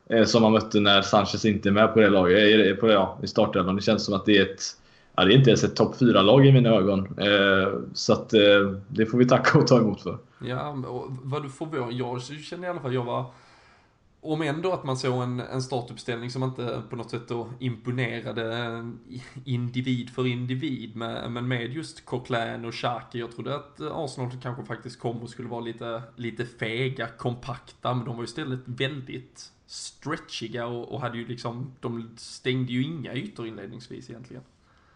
S3: eh, som man mötte när Sanchez inte är med på det laget, eh, på, det, ja, i startelvan. Det känns som att det är ett Ja, det är inte ens ett topp 4-lag i mina ögon. Eh, så att, eh, det får vi tacka och ta emot för.
S1: Ja, och vad du förvånad, jag känner i alla fall, jag var, om ändå att man såg en, en startuppställning som inte på något sätt då imponerade individ för individ, med, men med just Coquelin och Xhaka, jag trodde att Arsenal kanske faktiskt kom och skulle vara lite, lite fega, kompakta, men de var ju istället väldigt stretchiga och, och hade ju liksom, de stängde ju inga ytor inledningsvis egentligen.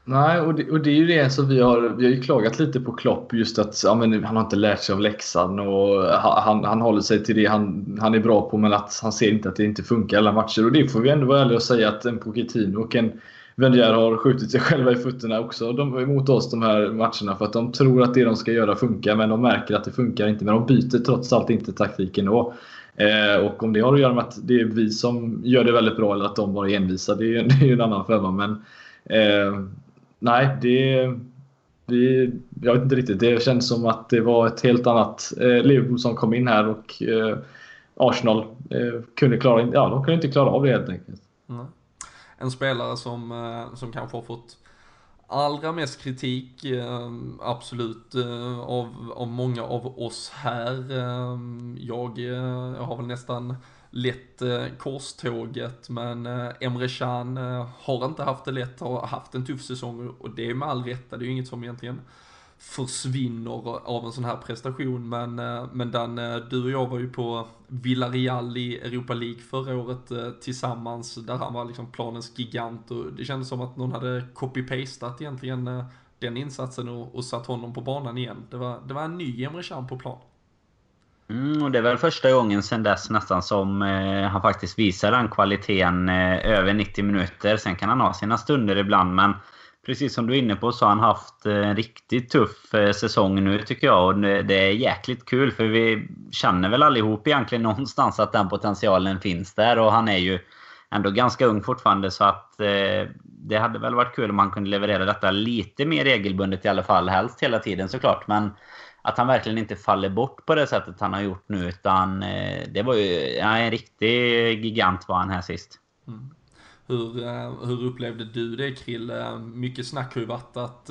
S3: Nej, och det, och det är ju det som vi har, vi har ju klagat lite på Klopp just att ja, men han har inte lärt sig av läxan och han, han håller sig till det han, han är bra på men att han ser inte att det inte funkar alla matcher. Och det får vi ändå vara ärliga och säga att en Pochettino och en Wenger har skjutit sig själva i fötterna också de, emot oss de här matcherna för att de tror att det de ska göra funkar men de märker att det funkar inte. Men de byter trots allt inte taktiken då. Eh, och om det har att göra med att det är vi som gör det väldigt bra eller att de bara är envisa, det är ju (laughs) det är ju en annan femma. Men eh, nej, det, det... Jag vet inte riktigt. Det känns som att det var ett helt annat eh, Liverpool som kom in här och eh, Arsenal eh, kunde klara, ja, de kunde inte klara av det helt enkelt.
S1: Mm. En spelare som, eh, som kanske har fått allra mest kritik, eh, absolut, eh, av, av många av oss här. Eh, Jag eh, har väl nästan lett eh, korståget, men eh, Emre Can eh, har inte haft det lätt, har haft en tuff säsong och det är med all rätta, det är ju inget som egentligen försvinner av en sån här prestation. Men, men Dan, du och jag var ju på Villarreal i Europa League förra året tillsammans, där han var liksom planens gigant och det kändes som att någon hade copy-pastat egentligen den insatsen och, och satt honom på banan igen. Det var, det var en ny Emre Can på plan.
S4: Mm, och det är väl första gången sen dess nästan som eh, han faktiskt visar den kvaliteten eh, över 90 minuter. Sen kan han ha sina stunder ibland men precis som du är inne på så har han haft en riktigt tuff eh, säsong nu tycker jag. Och det är jäkligt kul för vi känner väl allihop egentligen (laughs) någonstans att den potentialen finns där. Och han är ju ändå ganska ung fortfarande så att eh, det hade väl varit kul om han kunde leverera detta lite mer regelbundet i alla fall. Helst hela tiden såklart. Men att han verkligen inte faller bort på det sättet han har gjort nu. Utan eh, det var ju ja, en riktig gigant var han här sist.
S1: Mm. Hur, eh, hur upplevde du det Krill? Eh, mycket snack har ju varit att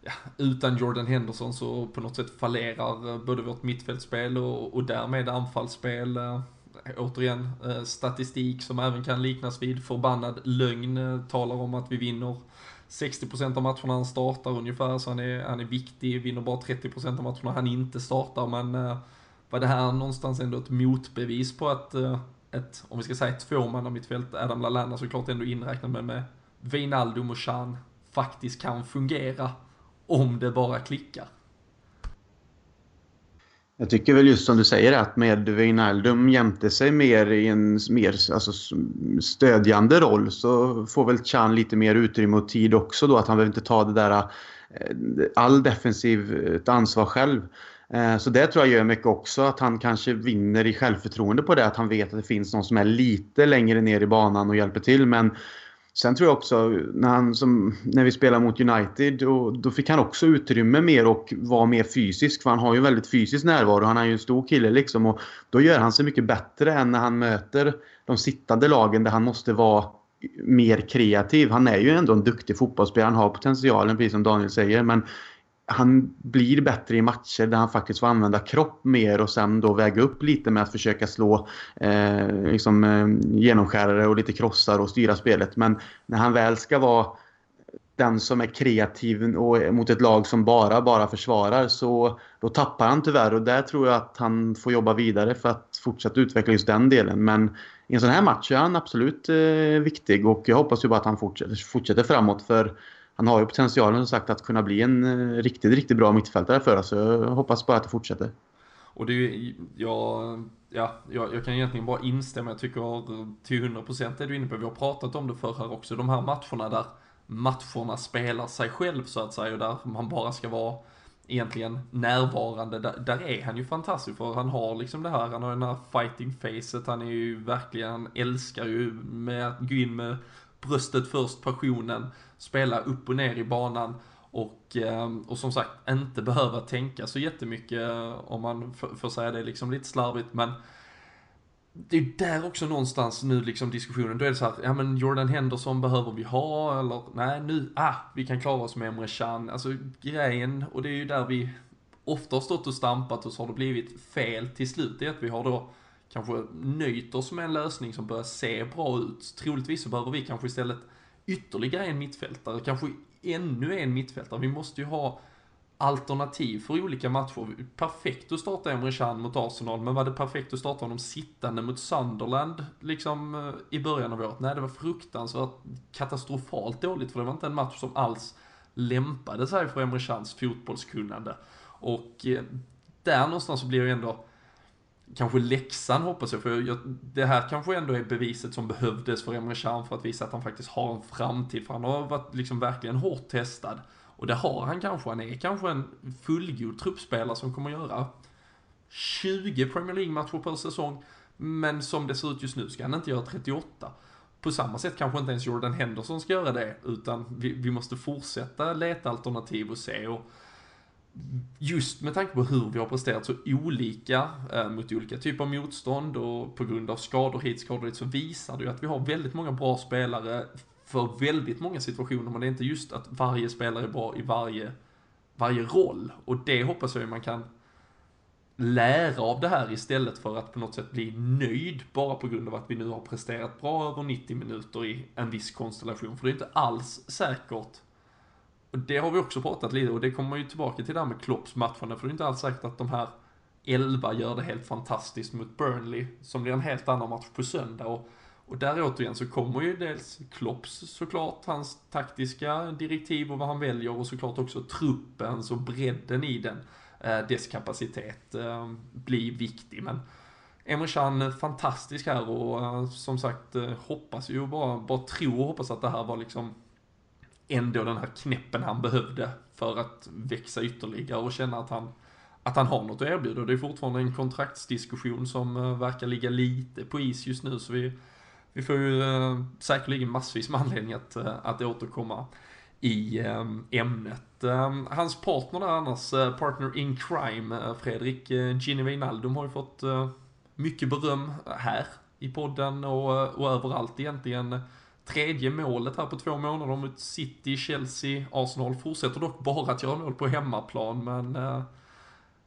S1: ja, utan Jordan Henderson så på något sätt fallerar både vårt mittfältspel och, och därmed anfallsspel. Återigen, statistik som även kan liknas vid förbannad lögn talar om att vi vinner 60% av matcherna han startar ungefär, så han är, han är viktig, vinner bara 30% av matcherna han inte startar, men eh, var det här någonstans ändå ett motbevis på att eh, ett, om vi ska säga tvåmannamittfält, Adam Lallana såklart ändå inräknad med, med Wijnaldum och Chan faktiskt kan fungera om det bara klickar.
S5: Jag tycker väl just som du säger att med Wijnaldum jämte sig mer i en mer alltså, stödjande roll så får väl Chan lite mer utrymme och tid också då att han behöver inte ta det där eh, all defensivt ansvar själv. Eh, så det tror jag gör mycket också att han kanske vinner i självförtroende på det att han vet att det finns någon som är lite längre ner i banan och hjälper till men Sen tror jag också när, han, som, när vi spelade mot United och, då fick han också utrymme mer och vara mer fysisk. För han har ju väldigt fysisk närvaro. Han är ju en stor kille liksom. Och då gör han sig mycket bättre än när han möter de sittande lagen där han måste vara mer kreativ. Han är ju ändå en duktig fotbollsspelare. Han har potentialen precis som Daniel säger. Men han blir bättre i matcher där han faktiskt får använda kropp mer och sen då väga upp lite med att försöka slå eh, liksom, eh, genomskärare och lite krossar och styra spelet. Men när han väl ska vara den som är kreativ och mot ett lag som bara, bara försvarar så då tappar han tyvärr och där tror jag att han får jobba vidare för att fortsätta utveckla just den delen. Men i en sån här match är han absolut eh, viktig och jag hoppas ju bara att han fortsätter, fortsätter framåt för han har ju potentialen som sagt att kunna bli en eh, riktigt, riktigt bra mittfältare för oss. Så jag hoppas bara att det fortsätter.
S1: Och det är ju, ja, ja, jag, jag kan egentligen bara instämma. Jag tycker eh, till 100% är du inne på, vi har pratat om det förr här också, de här matcherna där matcherna spelar sig själv så att säga och där man bara ska vara egentligen närvarande. Där, där är han ju fantastisk för han har liksom det här, han har den här fighting facet, han är ju verkligen, han älskar ju med att gå in med bröstet först, passionen, spela upp och ner i banan och, ehm, och som sagt inte behöva tänka så jättemycket eh, om man får säga det liksom lite slarvigt men det är där också någonstans nu liksom diskussionen, då är det så här, ja men Jordan Henderson behöver vi ha eller nej nu, ah, vi kan klara oss med Emre Can. Alltså grejen, och det är ju där vi ofta har stått och stampat och så har det blivit fel till slut, det är att vi har då kanske nöjt oss med en lösning som börjar se bra ut. Troligtvis så behöver vi kanske istället ytterligare en mittfältare, kanske ännu en mittfältare. Vi måste ju ha alternativ för olika matcher. Perfekt att starta Emre Can mot Arsenal, men var det perfekt att starta honom sittande mot Sunderland liksom eh, i början av året? Nej, det var fruktansvärt katastrofalt dåligt, för det var inte en match som alls lämpade sig för Emre Chans fotbollskunnande. Och eh, där någonstans så blir jag ändå kanske läxan hoppas jag, för jag, det här kanske ändå är beviset som behövdes för Emre Can för att visa att han faktiskt har en framtid, för han har varit liksom verkligen hårt testad. Och det har han kanske, han är kanske en fullgod truppspelare som kommer göra 20 Premier League-matcher per säsong, men som det ser ut just nu ska han inte göra 38. På samma sätt kanske inte ens Jordan Henderson ska göra det, utan vi, vi måste fortsätta leta alternativ och se. Och just med tanke på hur vi har presterat så olika eh, mot olika typer av motstånd och på grund av skador hit, skador dit så visar det ju att vi har väldigt många bra spelare för väldigt många situationer men det är inte just att varje spelare är bra i varje, varje roll. Och det hoppas jag ju man kan lära av det här istället för att på något sätt bli nöjd bara på grund av att vi nu har presterat bra över 90 minuter i en viss konstellation. För det är inte alls säkert och det har vi också pratat lite och det kommer ju tillbaka till det här med Klopps matcherna för det är inte alls säkert att de här 11 gör det helt fantastiskt mot Burnley som blir en helt annan match på söndag. Och, och där återigen så kommer ju dels Klopps såklart, hans taktiska direktiv och vad han väljer och såklart också truppens och bredden i den, eh, dess kapacitet eh, blir viktig. Men Emre Can fantastisk här och eh, som sagt eh, hoppas ju bara, bara tro och hoppas att det här var liksom ändå den här knäppen han behövde för att växa ytterligare och känna att han, att han har något att erbjuda. Det är fortfarande en kontraktsdiskussion som eh, verkar ligga lite på is just nu så vi, vi får ju eh, säkerligen massvis med anledning att, eh, att återkomma i ämnet. Hans partner där annars, partner in crime, Fredrik, Ginny Wijnaldum har ju fått mycket beröm här i podden och, och överallt egentligen. Tredje målet här på två månader mot City, Chelsea, Arsenal fortsätter dock bara att göra mål på hemmaplan men eh,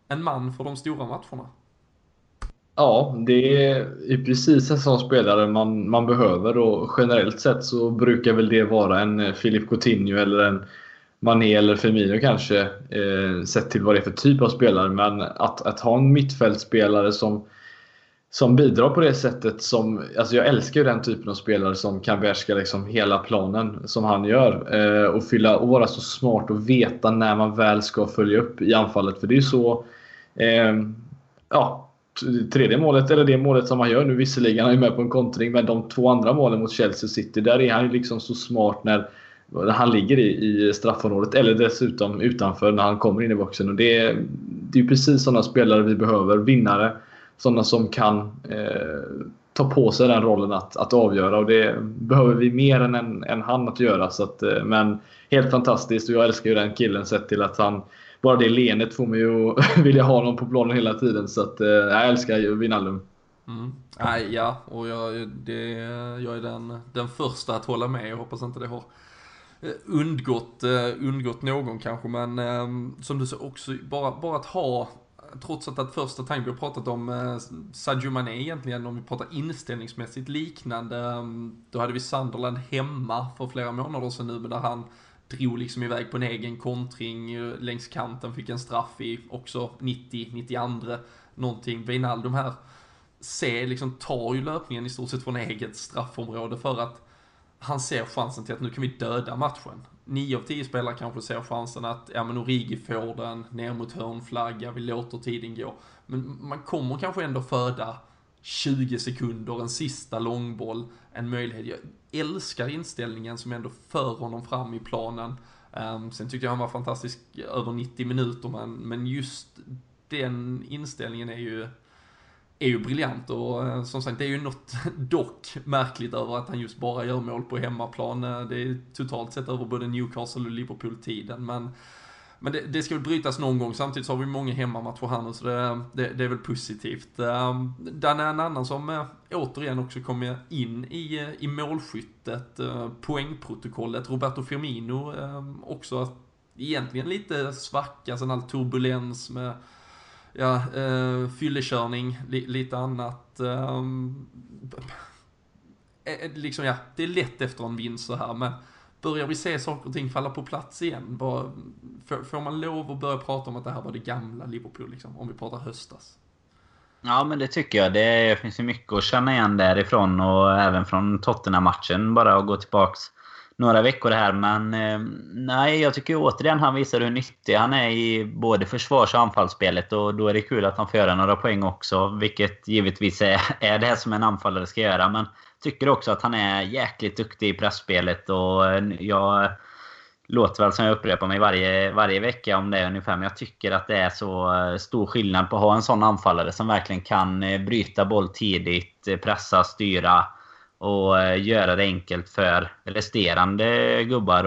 S1: en man för de stora matcherna.
S3: Ja, det är precis en sån spelare man, man behöver och generellt sett så brukar väl det vara en eh, Filip Coutinho eller en Mané eller Firmino kanske, eh, sett till vad det är för typ av spelare. Men att, att ha en mittfältspelare som som bidrar på det sättet som, alltså jag älskar ju den typen av spelare som kan behärska liksom hela planen som han gör. Eh, och fylla år, alltså smart och veta när man väl ska följa upp i anfallet. För det är ju så, eh, ja, tredje målet, eller det målet som han gör nu visserligen, han är med på en kontring, men de två andra målen mot Chelsea City, där är han ju liksom så smart när han ligger i, i straffområdet eller dessutom utanför när han kommer in i boxen. Och det, är, det är precis sådana spelare vi behöver. Vinnare sådana som kan eh, ta på sig den rollen att, att avgöra och det behöver vi mer än en, en han att göra. Så att, eh, men helt fantastiskt och jag älskar ju den killen sett till att han bara det leendet får mig att (laughs) vilja ha honom på planen hela tiden. Så att, eh, jag älskar ju Wijnaldum.
S1: Mm. Nej, ja, och jag, det, jag är den, den första att hålla med. Jag hoppas inte det har eh, undgått, eh, undgått någon kanske, men ehm, som du sa också, bara, bara att ha trots att, att första tanken vi har pratat om eh, Sadio Mané egentligen, om vi pratar inställningsmässigt liknande, ehm, då hade vi Sunderland hemma för flera månader sedan nu, men där han drog liksom iväg på en egen kontring eh, längs kanten, fick en straff i också 90, 92, någonting. Wijnaldum här ser, liksom tar ju löpningen i stort sett från eget straffområde för att han ser chansen till att nu kan vi döda matchen. 9 av 10 spelare kanske ser chansen att, ja men Origi får den, ner mot hörnflagga, vi låter tiden gå. Men man kommer kanske ändå föda 20 sekunder, en sista långboll, en möjlighet. Jag älskar inställningen som ändå för honom fram i planen. Ehm, sen tyckte jag han var fantastisk över 90 minuter, men, men just den inställningen är ju är ju briljant och eh, som sagt det är ju något (laughs) dock märkligt över att han just bara gör mål på hemmaplan. Eh, det är totalt sett över både Newcastle och Liverpool-tiden men men det, det, ska väl brytas någon gång, samtidigt så har vi många hemmamatcher här nu så det, det, det är väl positivt. Den är en annan som återigen också kommer in i, eh, i målskyttet, poängprotokollet, Roberto Firmino ehm, också egentligen lite svacka, sen all turbulens med ja, eh, fyllekörning, li, lite annat. Ehm, eh, eh, liksom ja, det är lätt efter en vinst så här, men börjar vi se saker och ting falla på plats igen? Bara, får, får man lov att börja prata om att det här var det gamla Liverpool, liksom, om vi pratar höstas?
S4: Ja, men det tycker jag. Det finns ju mycket att känna igen därifrån och även från Tottenham-matchen. Bara att gå tillbaks några veckor här. Men eh, nej, jag tycker återigen han visar hur nyttig han är i både försvars och anfallsspelet. Och då är det kul att han får göra några poäng också. Vilket givetvis är, (laughs) är det som en anfallare ska göra. Men tycker också att han är jäkligt duktig i pressspelet. Och eh, jag låter väl som jag upprepar mig varje, varje vecka om det ungefär. Men jag tycker att det är så eh, stor skillnad på att ha en sån anfallare som verkligen kan bryta boll tidigt, pressa, styra och eh, göra det enkelt för resterande gubbar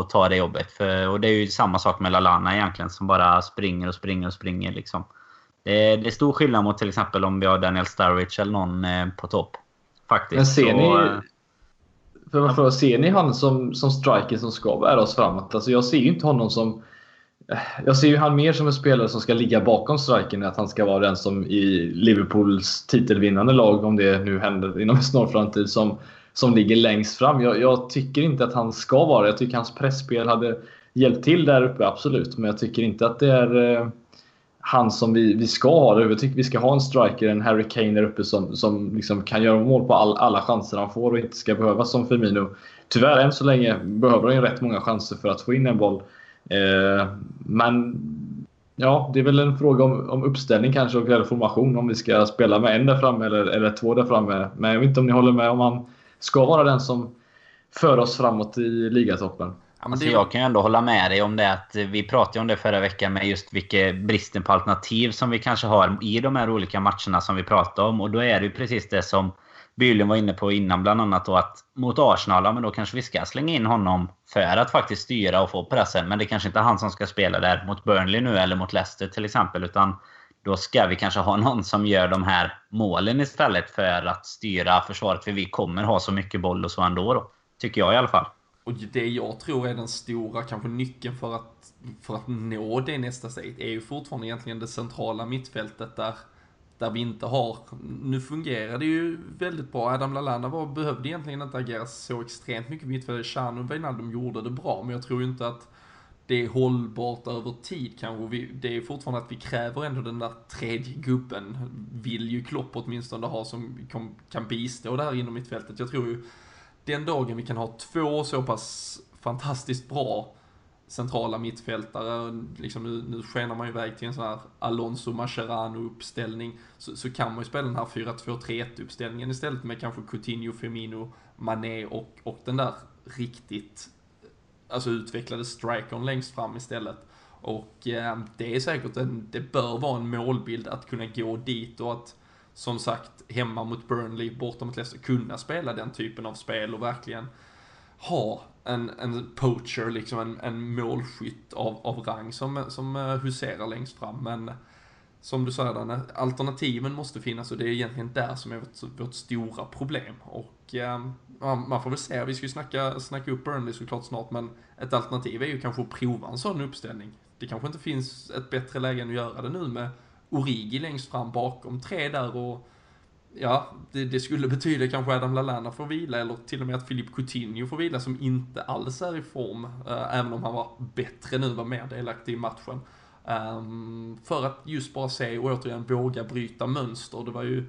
S4: att ta det jobbet. För, och det är ju samma sak med Lalana egentligen som bara springer och springer och springer. Liksom. Det, det är stor skillnad mot till exempel om vi har Daniel Sturridge eller någon eh, på topp. Faktiskt.
S3: Men ser ni... För varför, ser ni han som, som striker som ska bära oss framåt? Alltså jag ser ju inte honom som jag ser ju han mer som en spelare som ska ligga bakom striken att han ska vara den som i Liverpools titelvinnande lag, om det nu händer inom en snar framtid, som, som ligger längst fram. Jag, jag tycker inte att han ska vara Jag tycker hans pressspel hade hjälpt till där uppe, absolut. Men jag tycker inte att det är eh, han som vi, vi ska ha. Jag tycker vi ska ha en striker, en Harry Kane där uppe som, som liksom kan göra mål på all, alla chanser han får och inte ska behöva som Firmino. Tyvärr än så länge behöver han ju rätt många chanser för att få in en boll. Eh, men ja, det är väl en fråga om, om uppställning kanske och formation om vi ska spela med en där framme eller, eller två där framme. Men jag vet inte om ni håller med om han ska vara den som för oss framåt i ligatoppen.
S1: Ja, men
S4: Alltså jag kan ju ändå hålla med dig om det att vi pratade om det förra veckan med just vilken bristen på alternativ som vi kanske har i de här olika matcherna som vi pratade om. Och då är det ju precis det som Bylund var inne på innan bland annat då att mot Arsenal, ja, men då kanske vi ska slänga in honom för att faktiskt styra och få pressen. Men det kanske inte är han som ska spela där mot Burnley nu eller mot Leicester till exempel. Utan då ska vi kanske ha (laughs) någon som gör de här målen istället för att styra försvaret. För vi kommer ha så mycket boll och så ändå då. Tycker jag i alla fall.
S1: Och det jag tror är den stora kanske nyckeln för att, för att nå det nästa steg är ju fortfarande egentligen det centrala mittfältet där, där vi inte har, nu fungerar det ju väldigt bra. Adam Lallana var, behövde egentligen inte agera så extremt mycket mittfältet. Chan och Wijnaldum gjorde det bra, men jag tror ju inte att det är hållbart över tid kanske. Vi, det är fortfarande att vi kräver ändå den där tredje gubben, vill ju Klopp åtminstone ha, som kan, kan bistå där inom mittfältet. Jag tror ju den dagen vi kan ha två så pass fantastiskt bra centrala mittfältare, liksom nu, nu skenar man ju iväg till en sån här Alonso Mascherano-uppställning, så, så kan man ju spela den här 4-2-3-1-uppställningen istället med kanske Coutinho, Firmino, Mané och, och den där riktigt alltså utvecklade strikern längst fram istället. Och eh, det är säkert en, det bör vara en målbild att kunna gå dit och att som sagt hemma mot Burnley, borta mot Leicester, kunna spela den typen av spel och verkligen ha en, en poacher, liksom en, en målskytt av, av rang som, som eh, huserar längst fram. Men som du säger Danne, alternativen måste finnas och det är egentligen där som är vårt, vårt stora problem. Och eh, man får väl se, vi ska ju snacka, snacka upp Burnley såklart snart, men ett alternativ är ju kanske att prova en sån uppställning. Det kanske inte finns ett bättre läge än att göra det nu med Origi längst fram bakom tre där och Ja, det, det skulle betyda kanske Adam Lallana får vila eller till och med att Filip Coutinho får vila som inte alls är i form, eh, även om han var bättre nu, var mer delaktig i matchen. Um, för att just bara se och återigen våga bryta mönster. Det var ju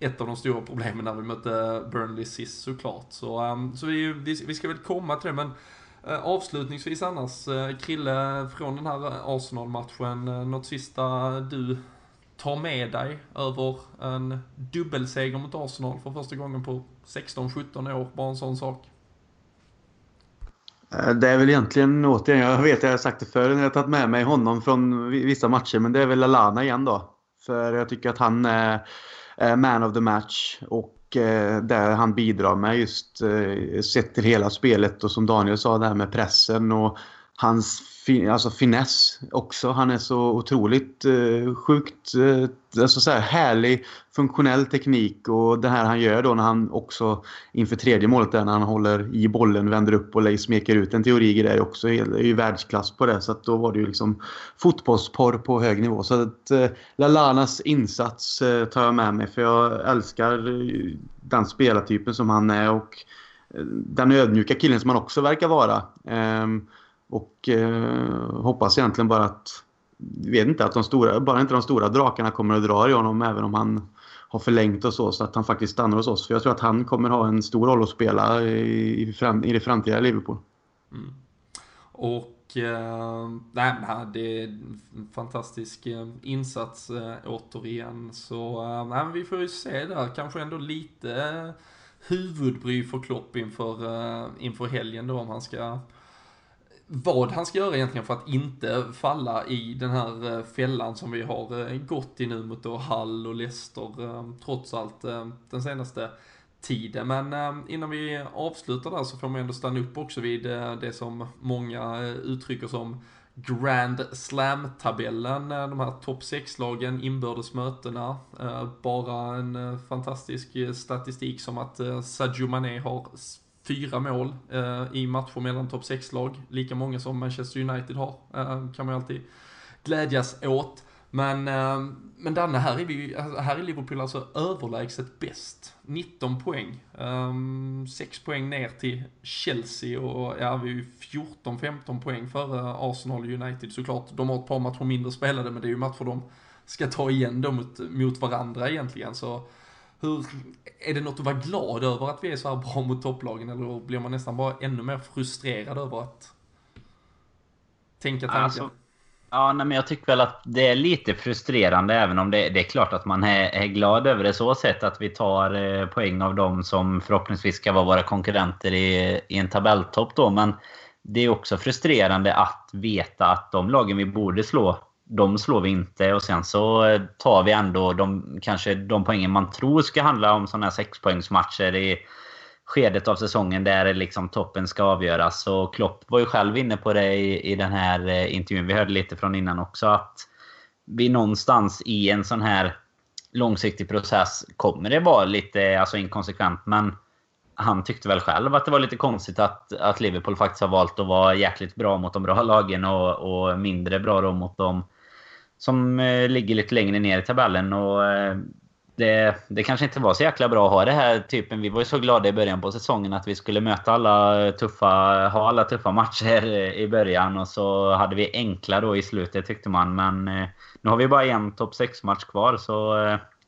S1: ett av de stora problemen när vi mötte Burnley sist såklart. Så, um, så vi, vi, vi ska väl komma till det, men eh, avslutningsvis annars, eh, Krille, från den här Arsenal-matchen, eh, något sista du tar med dig över en dubbelseger mot Arsenal för första gången på 16-17 år, bara en sån sak.
S5: Eh, det är väl egentligen återigen, jag vet jag har sagt det förr när jag har tagit med mig honom från vissa matcher, men det är väl Lallana igen då. För jag tycker att han är man of the match och det där han bidrar med just eh, sett till hela spelet och som Daniel sa det här med pressen och hans fin alltså finess också. Han är så otroligt eh, sjukt eh, alltså så här härlig funktionell teknik och det här han gör då när han också inför tredje målet där när han håller i bollen, vänder upp och smeker ut en teori. Där är också är ju världsklass på det. Så att då var det ju liksom fotbollsporr på hög nivå. Så att eh, Lalanas insats eh, tar jag med mig för jag älskar eh, den spelartypen som han är och eh, den ödmjuka killen som han också verkar vara. Ehm, och eh, hoppas egentligen bara att vet inte att de stora, bara inte de stora drakarna kommer att dra i honom även om han har förlängt och så, så att han faktiskt stannar hos oss. För jag tror att han kommer ha en stor roll att spela i, i, fram, i det framtida Liverpool.
S1: Mm. Och eh, nej, men det är en fantastisk eh, insats eh, återigen. Så eh, nej, men vi får ju se där, kanske ändå lite eh, huvudbry för Klopp inför, eh, inför helgen då om han ska vad han ska göra egentligen för att inte falla i den här eh, fällan som vi har eh, gått i nu mot då Hall och Leicester eh, trots allt den senaste tiden. Men innan vi avslutar där så får man ändå stanna upp också vid det som många uttrycker som Grand Slam-tabellen, de här topp 6-lagen, inbördes mötena. Bara en fantastisk statistik som att Sadio Mané har fyra mål eh, i matcher mellan topp 6-lag. Lika många som Manchester United har, eh, kan man ju alltid glädjas åt. Men, eh, men Danne, här är, vi, alltså, här är Liverpool alltså överlägset bäst. 19 poäng. Ehm, 6 poäng ner till Chelsea och ja, vi är ju 14-15 poäng före Arsenal och United såklart. De har ett par matcher mindre spelade, men det är ju matcher de ska ta igen då mot, mot varandra egentligen. Så hur, är det något att vara glad över att vi är så här bra mot topplagen eller blir man nästan bara ännu mer frustrerad över att tänka tanken?
S4: Alltså, ja, nej, men jag tycker väl att det är lite frustrerande även om det, det är klart att man är, är glad över det så sätt att vi tar eh, poäng av dem som förhoppningsvis ska vara våra konkurrenter i, i en tabelltopp då. Men det är också frustrerande att veta att de lagen vi borde slå, de slår vi inte. Och sen så eh, tar vi ändå de, kanske de poängen man tror ska handla om sådana här sexpoängsmatcher i skedet av säsongen där liksom toppen ska avgöras. Och Klopp var ju själv inne på det i, i den här eh, intervjun. Vi hörde lite från innan också att vi någonstans i en sån här långsiktig process kommer det vara lite alltså, inkonsekvent. Men han tyckte väl själv att det var lite konstigt att, att Liverpool faktiskt har valt att vara jäkligt bra mot de bra lagen och, och mindre bra då mot de som eh, ligger lite längre ner i tabellen. Och eh, det, det kanske inte var så jäkla bra att ha det här typen. Vi var ju så glada i början på säsongen att vi skulle möta alla tuffa, ha alla tuffa matcher eh, i början och så hade vi enkla då i slutet tyckte man. Men nu har vi bara en topp 6-match kvar så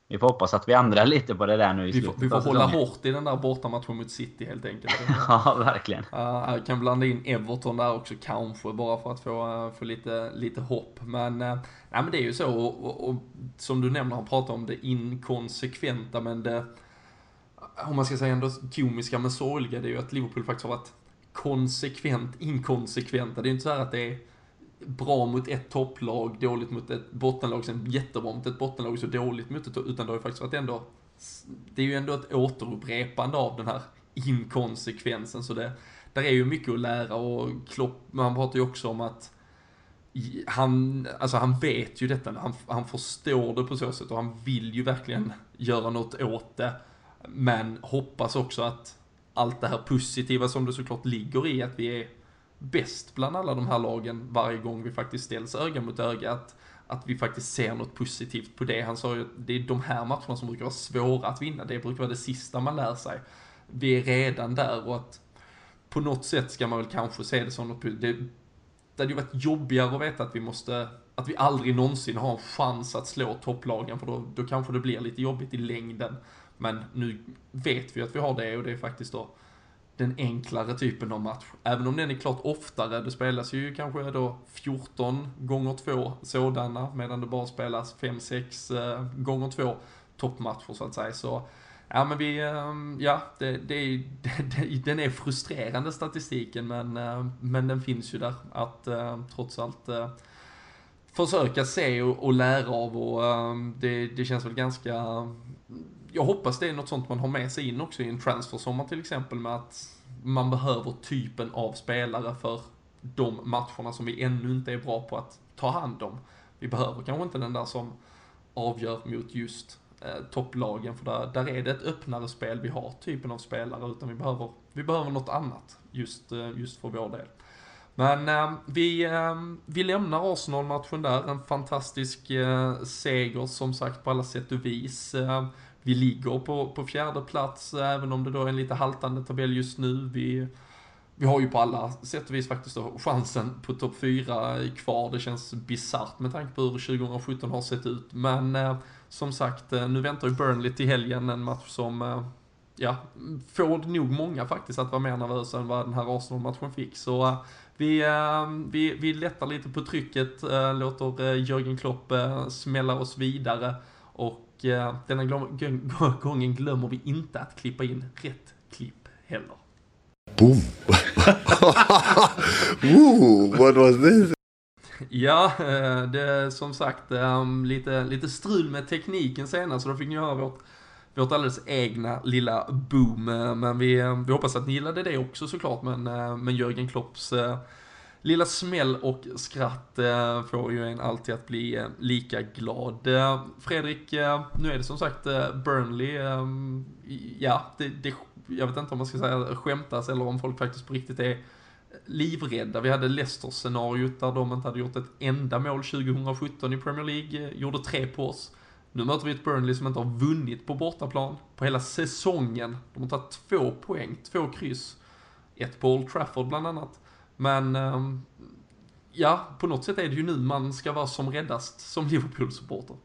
S4: vi får hoppas att vi ändrar lite på det där nu i
S1: Vi
S4: slutet
S1: får, vi får hålla hårt i den där bortamatchen mot City helt enkelt. (laughs)
S4: Ja, verkligen.
S1: Uh, jag kan blanda in Everton där också kanske, bara för att få, uh, få lite, lite hopp. Men, uh, nej, men det är ju så, och, och, och som du nämner, han pratar om det inkonsekventa, men det, om man ska säga ändå komiska men sorgliga, det är ju att Liverpool faktiskt har varit konsekvent inkonsekventa. Det är ju inte så här att det är bra mot ett topplag, dåligt mot ett bottenlag, sen jättebra mot ett bottenlag så dåligt mot ett utan det har ju faktiskt varit ändå, det är ju ändå ett återupprepande av den här inkonsekvensen, så det, där är ju mycket att lära och Klopp, man pratar ju också om att han, alltså han vet ju detta, han, han förstår det på så sätt och han vill ju verkligen göra något åt det. Men hoppas också att allt det här positiva som det såklart ligger i att vi är bäst bland alla de här lagen varje gång vi faktiskt ställs öga mot öga. Att, att vi faktiskt ser något positivt på det. Han sa ju att det är de här matcherna som brukar vara svåra att vinna. Det brukar vara det sista man lär sig. Vi är redan där och att på något sätt ska man väl kanske se det som något det, det hade ju varit jobbigare att veta att vi måste, att vi aldrig någonsin har en chans att slå topplagen för då, då kanske det blir lite jobbigt i längden. Men nu vet vi att vi har det och det är faktiskt då den enklare typen av match. Även om den är klart oftare, det spelas ju kanske då 14 gånger 2 sådana, medan det bara spelas 5-6 eh, gånger 2 toppmatcher så att säga. Så Ja men vi, ehm, ja, det, (laughs) det, det, den är frustrerande statistiken men, eh, men den finns ju där att eh, trots allt försöka se och, och lära av och ehm, det, det känns väl ganska, jag hoppas det är något sånt man har med sig in också i en transfersommar till exempel med att man behöver typen av spelare för de matcherna som vi ännu inte är bra på att ta hand om. Vi behöver kanske inte den där som avgör mot just eh, topplagen för där, där är det ett öppnare spel vi har, typen av spelare, utan vi behöver, vi behöver något annat just, eh, just för vår del. Men eh, vi, eh, vi lämnar Arsenal-matchen där, en fantastisk eh, seger som sagt på alla sätt och vis. Eh, vi ligger på, på fjärde plats, även om det då är en lite haltande tabell just nu. Vi, vi har ju på alla sätt och vis faktiskt då chansen på topp 4 kvar. Det känns bisarrt med tanke på hur 2017 har sett ut. Men eh, som sagt, eh, nu väntar ju Burnley till helgen, en match som eh, ja, får nog många faktiskt att vara mer nervösa än vad den här Arsenal-matchen fick. Så eh, vi, eh, vi, vi lättar lite på trycket, eh, låter eh, Jörgen Klopp eh, smälla oss vidare och denna glöm, g- (laughs) gången glömmer vi inte att klippa in rätt klipp heller.
S2: Boom. (laughs) Ooh, what was this?
S1: Ja, eh, det som sagt um, lite, lite strul med tekniken senast så då fick ni höra vårt, vårt alldeles egna lilla boom. eh, Men vi, eh, vi hoppas att ni gillade det också såklart. Men, eh, men Jörgen Klopps eh, lilla smäll och skratt eh, får ju en alltid att bli eh, lika glad. Eh, Fredrik, nu är det som sagt Burnley. Ja, det, det, jag vet inte om man ska säga skämtas eller om folk faktiskt på riktigt är livrädda. Vi hade Leicester-scenariot där de inte hade gjort ett enda mål 2017 i Premier League, gjorde tre på oss. Nu möter vi ett Burnley som inte har vunnit på bortaplan på hela säsongen. De har tagit två poäng, två kryss. Ett på Old Trafford bland annat. Men ehm, ja, på något sätt är det ju nu man ska vara som räddast som Liverpool-supporter.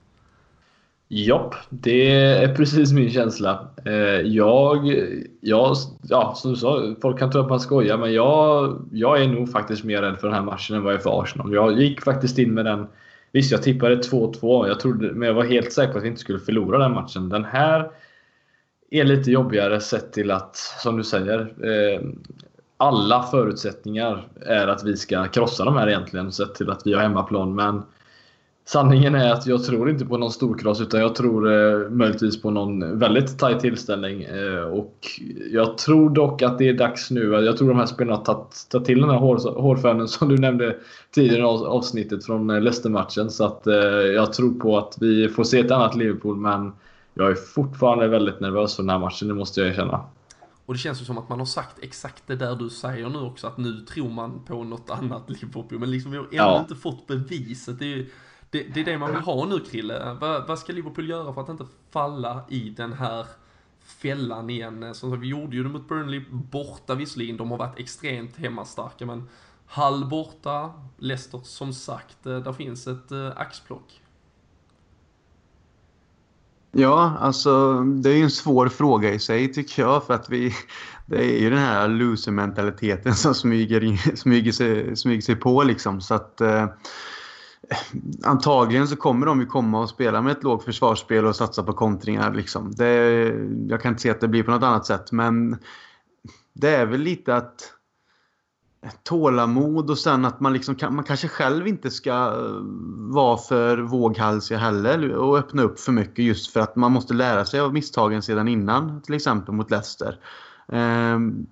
S3: Japp, det är precis min känsla. Eh, jag, jag, ja som du sa, folk kan tro att man skojar, men jag, jag är nog faktiskt mer rädd för den här matchen än vad jag är för Arsenal. Jag gick faktiskt in med den, visst jag tippade 2-2, jag trodde, men jag var helt säker på att vi inte skulle förlora den matchen. Den här är lite jobbigare sett till att, som du säger, eh, alla förutsättningar är att vi ska krossa de här egentligen, sett till att vi har hemmaplan. Men sanningen är att jag tror inte på någon storkross utan jag tror eh, möjligtvis på någon väldigt tajt tillställning. Eh, och jag tror dock att det är dags nu. Jag tror de här spelarna har tagit, tagit till den här hår, hårfärgen som du nämnde tidigare i avsnittet från eh, Leicester-matchen. Så att eh, jag tror på att vi får se ett annat Liverpool men jag är fortfarande väldigt nervös för den här matchen, det måste jag erkänna.
S1: Och det känns ju som att man har sagt exakt det där du säger nu också, att nu tror man på något annat (laughs) Liverpool. Men liksom vi har ännu ja. inte fått beviset. Det är, det, det, är det man vill ha nu Krille. Vad, vad ska Liverpool göra för att inte falla i den här fällan igen? Som sagt, vi gjorde ju det mot Burnley borta visserligen. De har varit extremt hemmastarka men Hall borta, Leicester som sagt, eh, där finns ett äh, axplock.
S5: Ja, alltså det är ju en svår fråga i sig tycker jag för att vi det är ju den här loser-mentaliteten som smyger, in, smyger, sig, smyger sig på liksom så att eh, antagligen så kommer de ju komma och spela med ett lågt försvarsspel och satsa på kontringar liksom. Det, jag kan inte se att det blir på något annat sätt men det är väl lite att tålamod och sen att man, liksom, man kanske själv inte ska eh, vara för våghalsig heller och öppna upp för mycket just för att man måste lära sig av misstagen sedan innan, till exempel mot Leicester. Um,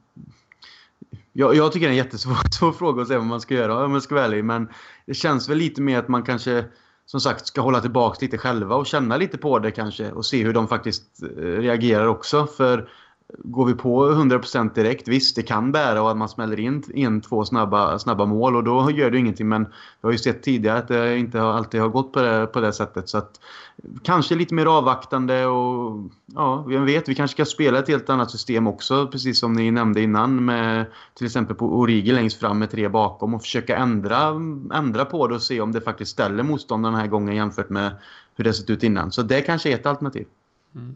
S5: jag, jag, tycker det är en jättesvår (laughs) fråga att säga vad man ska göra om jag ska vara ärlig, men det känns väl lite mer att man kanske som sagt ska hålla tillbaka lite själva och känna lite på det kanske och se hur de faktiskt eh, reagerar också. För Går vi på 100% direkt, visst det kan bära och att man smäller in en, två snabba, snabba mål och då gör det ingenting. Men vi har ju sett tidigare att det inte alltid har gått på det, på det sättet. Så att, kanske lite mer avvaktande och ja, vem vet, vi kanske ska spela ett helt annat system också. Precis som ni nämnde innan med till exempel på Origi längst fram med tre bakom och försöka ändra, ändra på det och se om det faktiskt ställer motståndaren den här gången jämfört med hur det sett ut innan. Så det kanske är ett alternativ.
S1: Mm.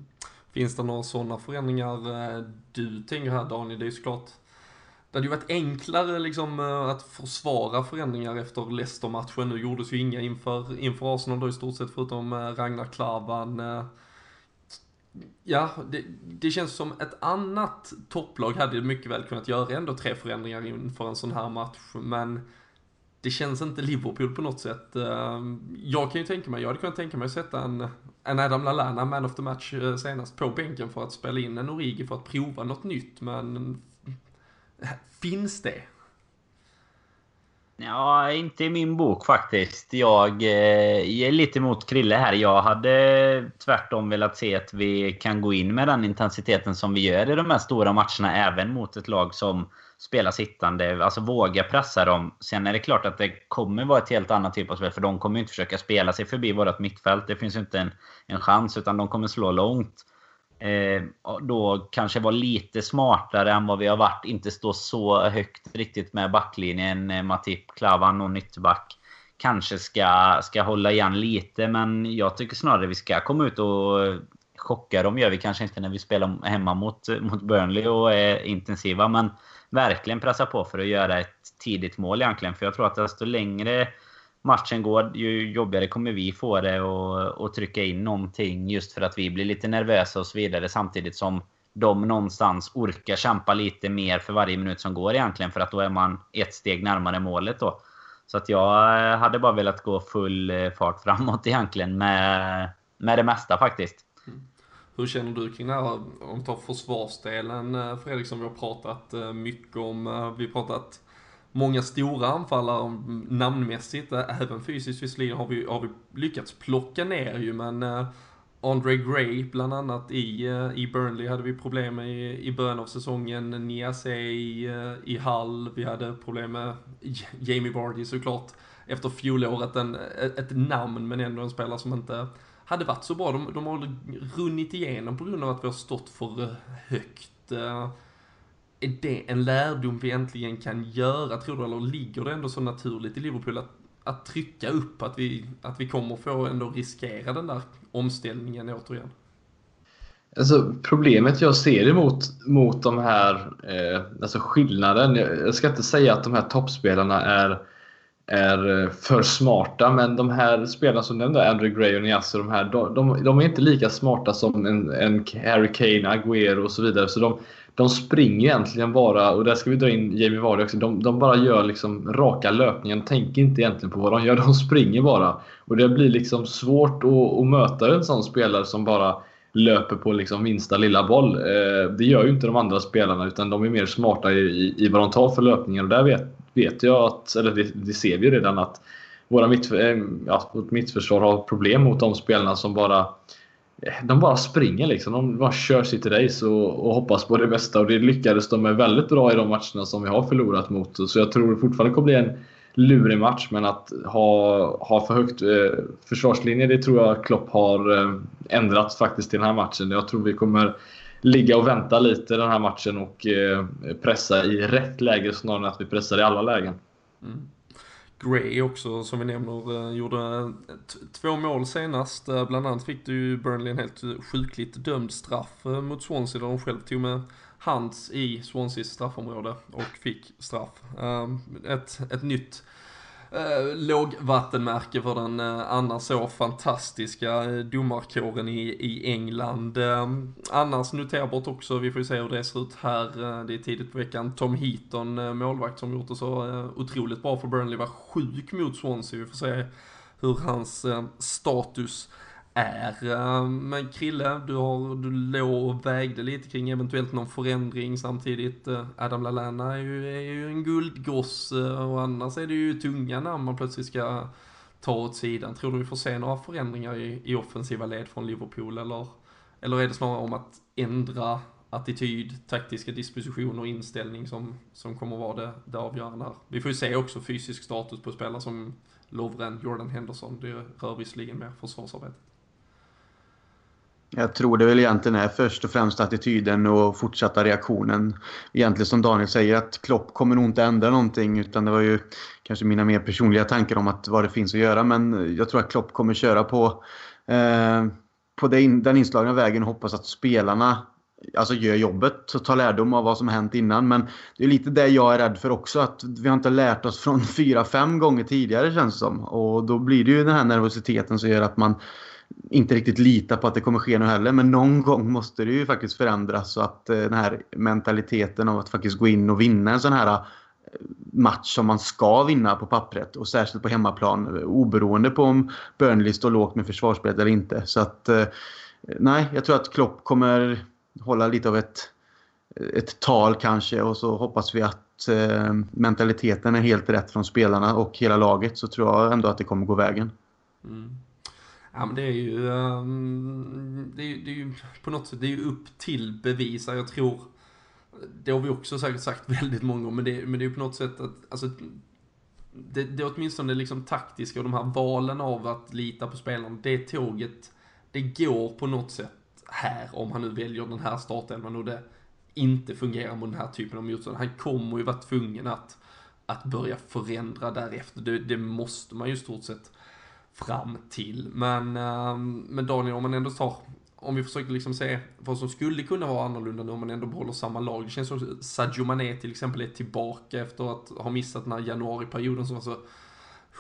S1: Finns det några sådana förändringar eh, du tänker här Daniel? Det är ju såklart det hade ju varit enklare liksom eh, att försvara förändringar efter Leicester-matchen. Nu gjordes ju inga inför, inför Arsenal då i stort sett förutom eh, Ragnar Klavan. Ja, det, det, känns som ett annat topplag hade mycket väl kunnat göra ändå tre förändringar inför en sån här match. Men det känns inte Liverpool på något sätt. Jag kan ju tänka mig, jag hade kunnat tänka mig att sätta en, Eh, en Adam Lallana, man of the match eh, senast, på bänken för att spela in en Origi för att prova något nytt, men eh, finns det?
S4: Ja, inte i min bok faktiskt. Eh, jag, är lite emot Krille här. Jag hade tvärtom velat se att vi kan gå in med den intensiteten som vi gör i de här stora matcherna, även mot ett lag som spelar sittande, alltså våga pressa dem. Sen är det klart att det kommer vara ett helt annat typ av spel, för de kommer inte försöka spela sig förbi vårt mittfält. Det finns inte en, en chans, utan de kommer slå långt. Eh, då kanske vara lite smartare än vad vi har varit. Inte stå så högt riktigt med backlinjen. Eh, Matip, Klavan och Nyttback. Kanske ska, ska hålla igen lite, men jag tycker snarare vi ska komma ut och eh, chocka dem. gör vi kanske inte när vi spelar hemma mot, mot Burnley och är intensiva, men verkligen pressa på för att göra ett tidigt mål egentligen. För jag tror att desto längre matchen går, ju jobbigare kommer vi få det att trycka in någonting just för att vi blir lite nervösa och så vidare. Samtidigt som de någonstans orkar kämpa lite mer för varje minut som går egentligen. För att då är man ett steg närmare målet då. Så att jag eh, hade bara velat gå full eh, fart framåt (laughs) egentligen med, med det mesta faktiskt. Mm.
S1: Hur känner du kring det här, om vi tar försvarsdelen eh, Fredrik som vi har pratat mycket om. Vi har pratat många stora anfallare namnmässigt, eh, även fysiskt visserligen har vi, har vi lyckats plocka ner ju men eh, Andre Gray bland annat i, eh, i Burnley hade vi problem med i, i början av säsongen. Niasse i, i Hull. Vi hade problem med Jamie Vardy såklart efter fjolåret. En, ett namn men ändå en spelare som inte hade varit så bra. De, de har runnit igenom på grund av att vi har stått för högt. Är det en lärdom vi äntligen kan göra, tror du? Eller ligger det ändå så naturligt i Liverpool att, att trycka upp att vi, att vi kommer få ändå riskera den där omställningen återigen?
S3: Alltså, problemet jag ser emot mot de här, eh, alltså skillnaden. Jag ska inte säga att de här toppspelarna är är eh, för smarta. Men de här spelarna som nämnde, Andrew Gray och Niasse, de, här, de, de, de, är inte lika smarta som en, en Harry Kane, Aguero och så vidare. Så de, de springer egentligen bara, och där ska vi dra in Jamie Vardy också, de, de bara gör liksom raka löpningar. De tänker inte egentligen på vad de gör, (laughs) de springer bara. Och det blir liksom svårt att, att möta en sån spelare som bara löper på liksom minsta lilla boll. Eh, det gör ju inte de andra spelarna utan de är mer smarta i, i, i vad de tar för löpningar. Och där vet, vet jag att, eller det, det ser vi redan att våra mitt, eh, ja, vårt mittförsvar har problem mot de spelarna som bara de bara springer liksom. De bara kör sitt race och, och hoppas på det bästa. Och det lyckades de med väldigt bra i de matcherna som vi har förlorat mot. Så jag tror det fortfarande kommer bli en lurig match. Men att ha, ha för högt eh, försvarslinje, det tror jag Klopp har eh, ändrat faktiskt till den här matchen. Jag tror vi kommer ligga och vänta lite den här matchen och eh, pressa i rätt läge snarare än att vi pressar i alla lägen. Mm.
S1: Gray också, som vi nämner, eh, gjorde eh, två mål senast. Eh, bland annat fick du ju Burnley en helt sjukligt dömd straff mot Swansea där de själv tog med hands i Swanseas straffområde och fick straff. Ett, ett nytt eh, lågvattenmärke för den eh, annars så fantastiska eh, domarkåren i, i England. Eh, annars noterbart också, vi får ju se hur det ser ut här, eh, det är tidigt på veckan. Tom Heaton, eh, målvakt som gjort det så eh, otroligt bra för Burnley, var sjuk mot Swansea. Vi får se hur hans eh, status är. Eh, men Krille, du, har, du låg och vägde lite kring eventuellt någon förändring samtidigt. Eh, Adam Lallana är ju, är ju en guldgosse eh, och annars är det ju tunga namn man plötsligt ska ta åt sidan. Tror du vi får se några förändringar i, i offensiva led från Liverpool eller, eller är det snarare om att ändra attityd, taktiska dispositioner och inställning som, som kommer vara det, det avgörande här. Vi får ju se också fysisk status på spelare som Lovren, Jordan Henderson. Det rör visserligen mer försvarsarbetet.
S5: Jag tror det väl egentligen är först och främst attityden och fortsatta reaktionen. Egentligen som Daniel säger att Klopp kommer nog inte ändra någonting utan det var ju kanske mina mer personliga tankar om att vad det finns att göra. Men jag tror att Klopp kommer köra på, eh, på den, den inslagna vägen och hoppas att spelarna alltså gör jobbet och tar lärdom av vad som hänt innan. Men det är lite det jag är rädd för också. Att vi har inte lärt oss från (laughs) fyra, fem gånger tidigare känns det som. Och då blir det ju den här nervositeten som gör att man inte riktigt lita på att det kommer ske nu heller. Men någon gång måste det ju faktiskt förändras så att eh, den här mentaliteten av att faktiskt gå in och vinna en sån här eh, match som man ska vinna på pappret och särskilt på hemmaplan oberoende på om Burnley står lågt med försvarsspelet eller inte. Så att eh, nej, jag tror att Klopp kommer hålla lite av ett, ett tal kanske och så hoppas vi att mentaliteten är helt rätt från spelarna och hela laget så tror jag ändå att det kommer gå vägen. Mm.
S1: Ja men det är ju, ehm, det, är, det är ju på något sätt, det är ju upp till bevis. Jag tror, det har vi också säkert sagt (laughs) väldigt många gånger, men det, men det är ju på något sätt att, alltså, det, det är åtminstone liksom taktiska och de här valen av att lita på spelarna, det tåget, det går på något sätt här om han nu väljer den här startelvan och det inte fungerar mot den här typen av motstånd. Han kommer ju vara tvungen att, att börja förändra därefter. Det, det måste man ju i stort sett fram till. Men, ehm, men Daniel, om man ändå tar, om vi försöker liksom se vad som skulle kunna vara annorlunda nu om man ändå behåller samma lag. Det känns som att Sadio Mané till exempel är tillbaka efter att ha missat den här januariperioden som var så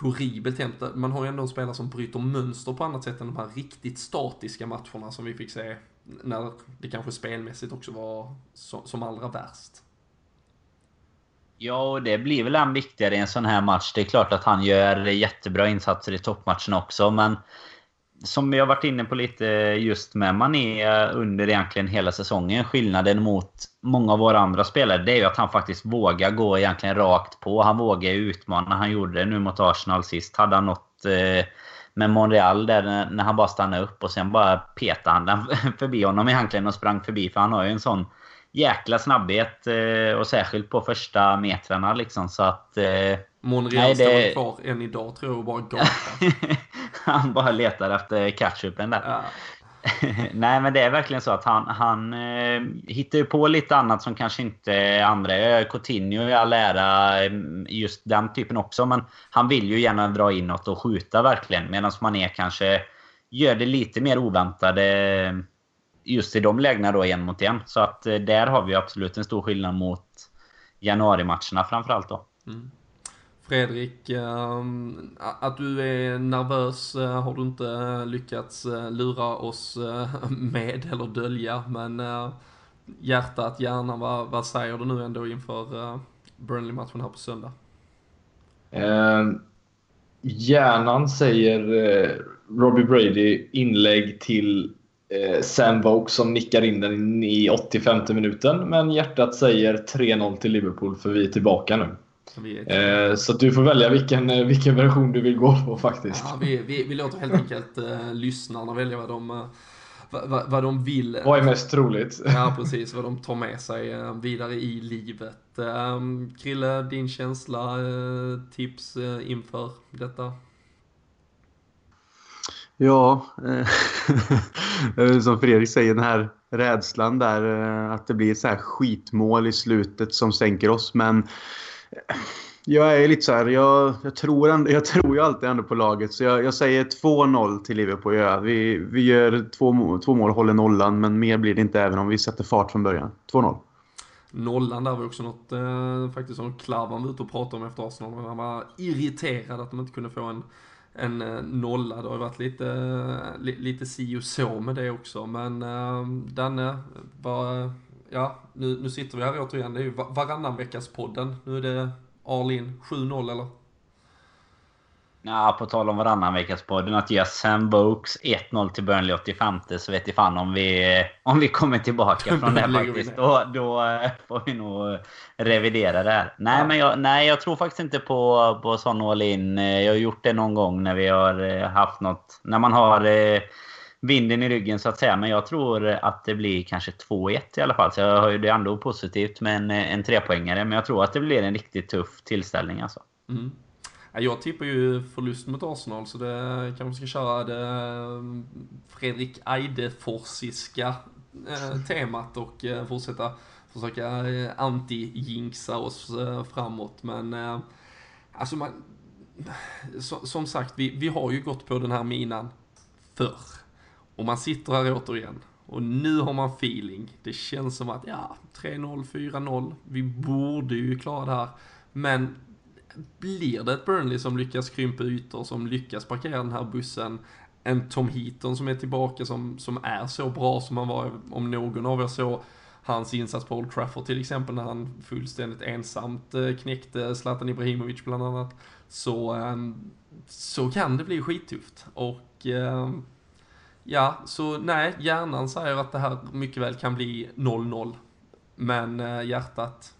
S1: horribelt hemskt. Man har ju ändå en spelare som bryter mönster på annat sätt än de här riktigt statiska matcherna som vi fick se när det kanske spelmässigt också var som allra värst.
S4: Ja, och det blir väl än viktigare i en sån här match. Det är klart att han gör jättebra insatser i toppmatchen också, men som vi har varit inne på lite just med Mané under egentligen hela säsongen. Skillnaden mot många av våra andra spelare, det är ju att han faktiskt vågar gå egentligen rakt på. Han vågar utmana. Han gjorde det nu mot Arsenal sist. Hade han något eh, med Monreal där när han bara stannade upp och sen bara petade han den (laughs) förbi honom egentligen och sprang förbi. För han har ju en sån jäkla snabbhet eh, och särskilt på första metrarna liksom så att... Eh,
S1: Monreal nej, det... står kvar än idag tror jag och bara gapar. (laughs)
S4: han bara letar efter ketchupen där. Ja. (laughs) nej men det är verkligen så att han, han eh, hittar ju på lite annat som kanske inte andra Coutinho i all ära just den typen också men han vill ju gärna dra inåt och skjuta verkligen medan man är kanske gör det lite mer oväntade just i de lägena då en mot en. Så att eh, där har vi absolut en stor skillnad mot januari-matcherna framförallt då. Mm.
S1: Fredrik, ähm, att du är nervös äh, har du inte lyckats äh, lura oss (laughs) med eller dölja, men hjärtat, hjärnan, vad, vad säger du nu ändå inför Burnley-matchen här på söndag?
S3: Eh, hjärnan säger eh, Robbie Brady inlägg till eh, Sam Vokes som nickar in den i 85 minuten. Men hjärtat säger 3-0 till Liverpool för vi är tillbaka nu. Eh, så du får välja vilken, eh, vilken version du vill gå på faktiskt.
S1: Ja, vi, vi, vi låter helt enkelt eh, lyssnarna välja vad de, eh, vad, vad de vill.
S3: Vad är mest troligt?
S1: Ja, (laughs) precis. Vad de tar med sig eh, vidare i livet. Eh, Krille, din känsla, tips inför detta?
S5: Ja, eh, (laughs) som Fredrik säger, den här rädslan där eh, att det blir så här skitmål i slutet som sänker oss. Men eh, jag är lite så här, jag, jag, tror, ändå, jag tror ju alltid ändå på laget. Så jag, jag säger 2-0 till Liverpool. Ja. Vi, vi gör två, två mål, håller nollan. Men mer blir det inte även om vi sätter fart från början. 2-0.
S1: Nollan där var också något eh, faktiskt som Klavan var ute och pratade om efter Arsenal. Han var irriterad att de inte kunde få en, en eh, nolla. Det har ju varit lite, eh, lite si och så med det också. Men eh, Danne, var, ja, nu, nu sitter vi här återigen. Det är ju varannan veckas podden. Nu är det all in 7-0 eller?
S4: Ja, på tal om varannan veckas podden att ge Sam Vokes 1-0 till Burnley 85 så vet jag fan om vi, om vi kommer tillbaka (laughs) från det faktiskt. Då, då eh, får vi nog revidera det här. Nej, ja. men jag, nej, jag tror faktiskt inte på, på sån all in. Jag har gjort det någon gång när vi har eh, haft något... När man har eh, vinden i ryggen så att säga. Men jag tror att det blir kanske 2-1 i alla fall. Så jag har ju det ändå positivt med en, en trepoängare. Men jag tror att det blir en riktigt tuff tillställning alltså.
S1: Mm. Jag tippar ju förlust mot Arsenal så det kanske ska köra det mm, Fredrik Eideforsiska eh, (laughs) temat och eh, fortsätta försöka eh, anti-jinxa oss framåt. Men alltså man, som sagt, vi, vi har ju gått på den här minan förr. Och man sitter här återigen. Och nu har man feeling. Det känns som att, ja, 3-0, 4-0. Vi borde ju klara det här. Men blir det ett Burnley som lyckas krympa ytor, som lyckas parkera den här bussen, en Tom Heaton som är tillbaka, som, som är så bra som han var, om någon av er så hans insats på Old Trafford till exempel, när han fullständigt ensamt eh, knäckte Zlatan Ibrahimovic bland annat, så, ehm, så kan det bli skittufft. Och ehm, Ja, så nej, hjärnan säger att det här mycket väl kan bli 0-0. Men eh, hjärtat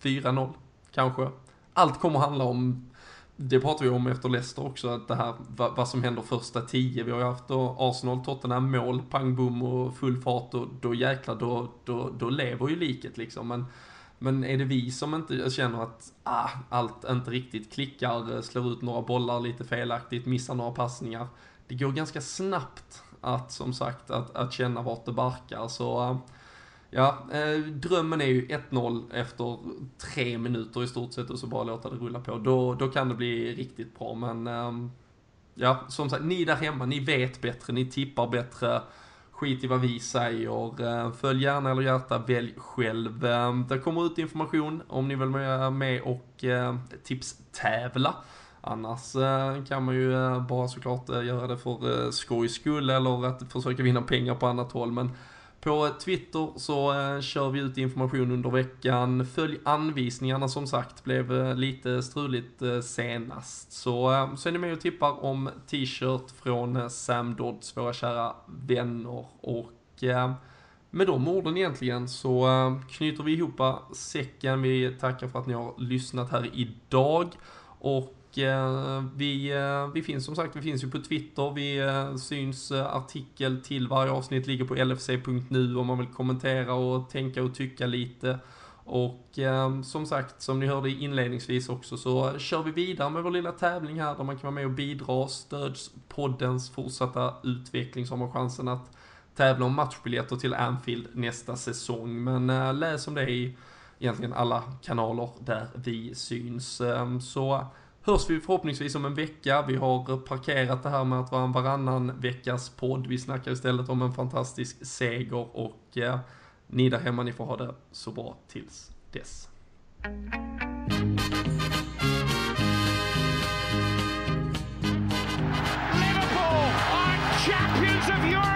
S1: 4-0, kanske. Allt kommer handla om, det pratar vi om efter Leicester också, att det här, vad, vad som händer första tio. Vi har ju haft då Arsenal, Tottenham, mål, pang bom och full fart och då jäklar, då, då, då lever ju liket liksom. Men, men är det vi som inte känner att ah, allt inte riktigt klickar, slår ut några bollar lite felaktigt, missar några passningar det går ganska snabbt att som sagt att, att känna vart det barkar. Så eh, ja, eh, drömmen är ju 1-0 efter tre minuter i stort sett och så bara låta det rulla på. Då, då kan det bli riktigt bra men eh, ja, som sagt, ni där hemma, ni vet bättre, ni tippar bättre. Skit i vad vi säger. Eh, följ gärna eller hjärta, välj själv. Ehm, det kommer ut information om ni vill vara med och eh, tipstävla. Annars eh, kan man ju bara såklart göra det för skojs skull eller att försöka vinna pengar på annat håll. Men på Twitter så eh, kör vi ut information under veckan. Följ anvisningarna som sagt, blev eh, lite struligt eh, senast. Så, så är ni med och tippar om t-shirt från Sam Dodds, våra kära vänner. Och med de orden egentligen så knyter vi ihop säcken. Vi tackar för att ni har lyssnat här idag. Och Eh, vi, eh, vi finns som sagt, vi finns ju på Twitter, vi eh, syns artikel till varje avsnitt ligger på lfc.nu om man vill kommentera och tänka och tycka lite. Och eh, som sagt, som ni hörde inledningsvis också, så kör vi vidare med vår lilla tävling här där man kan vara med och bidra, stöds poddens fortsatta utveckling så har man chansen att tävla om matchbiljetter till Anfield nästa säsong. Men eh, läs om det i egentligen alla kanaler där vi syns. Eh, så hörs vi förhoppningsvis om en vecka. Vi har parkerat det här med att vara en varannan veckas podd. Vi snackar istället om en fantastisk seger och eh, ni där hemma, ni får ha det så bra tills dess. Liverpool are champions of Europe!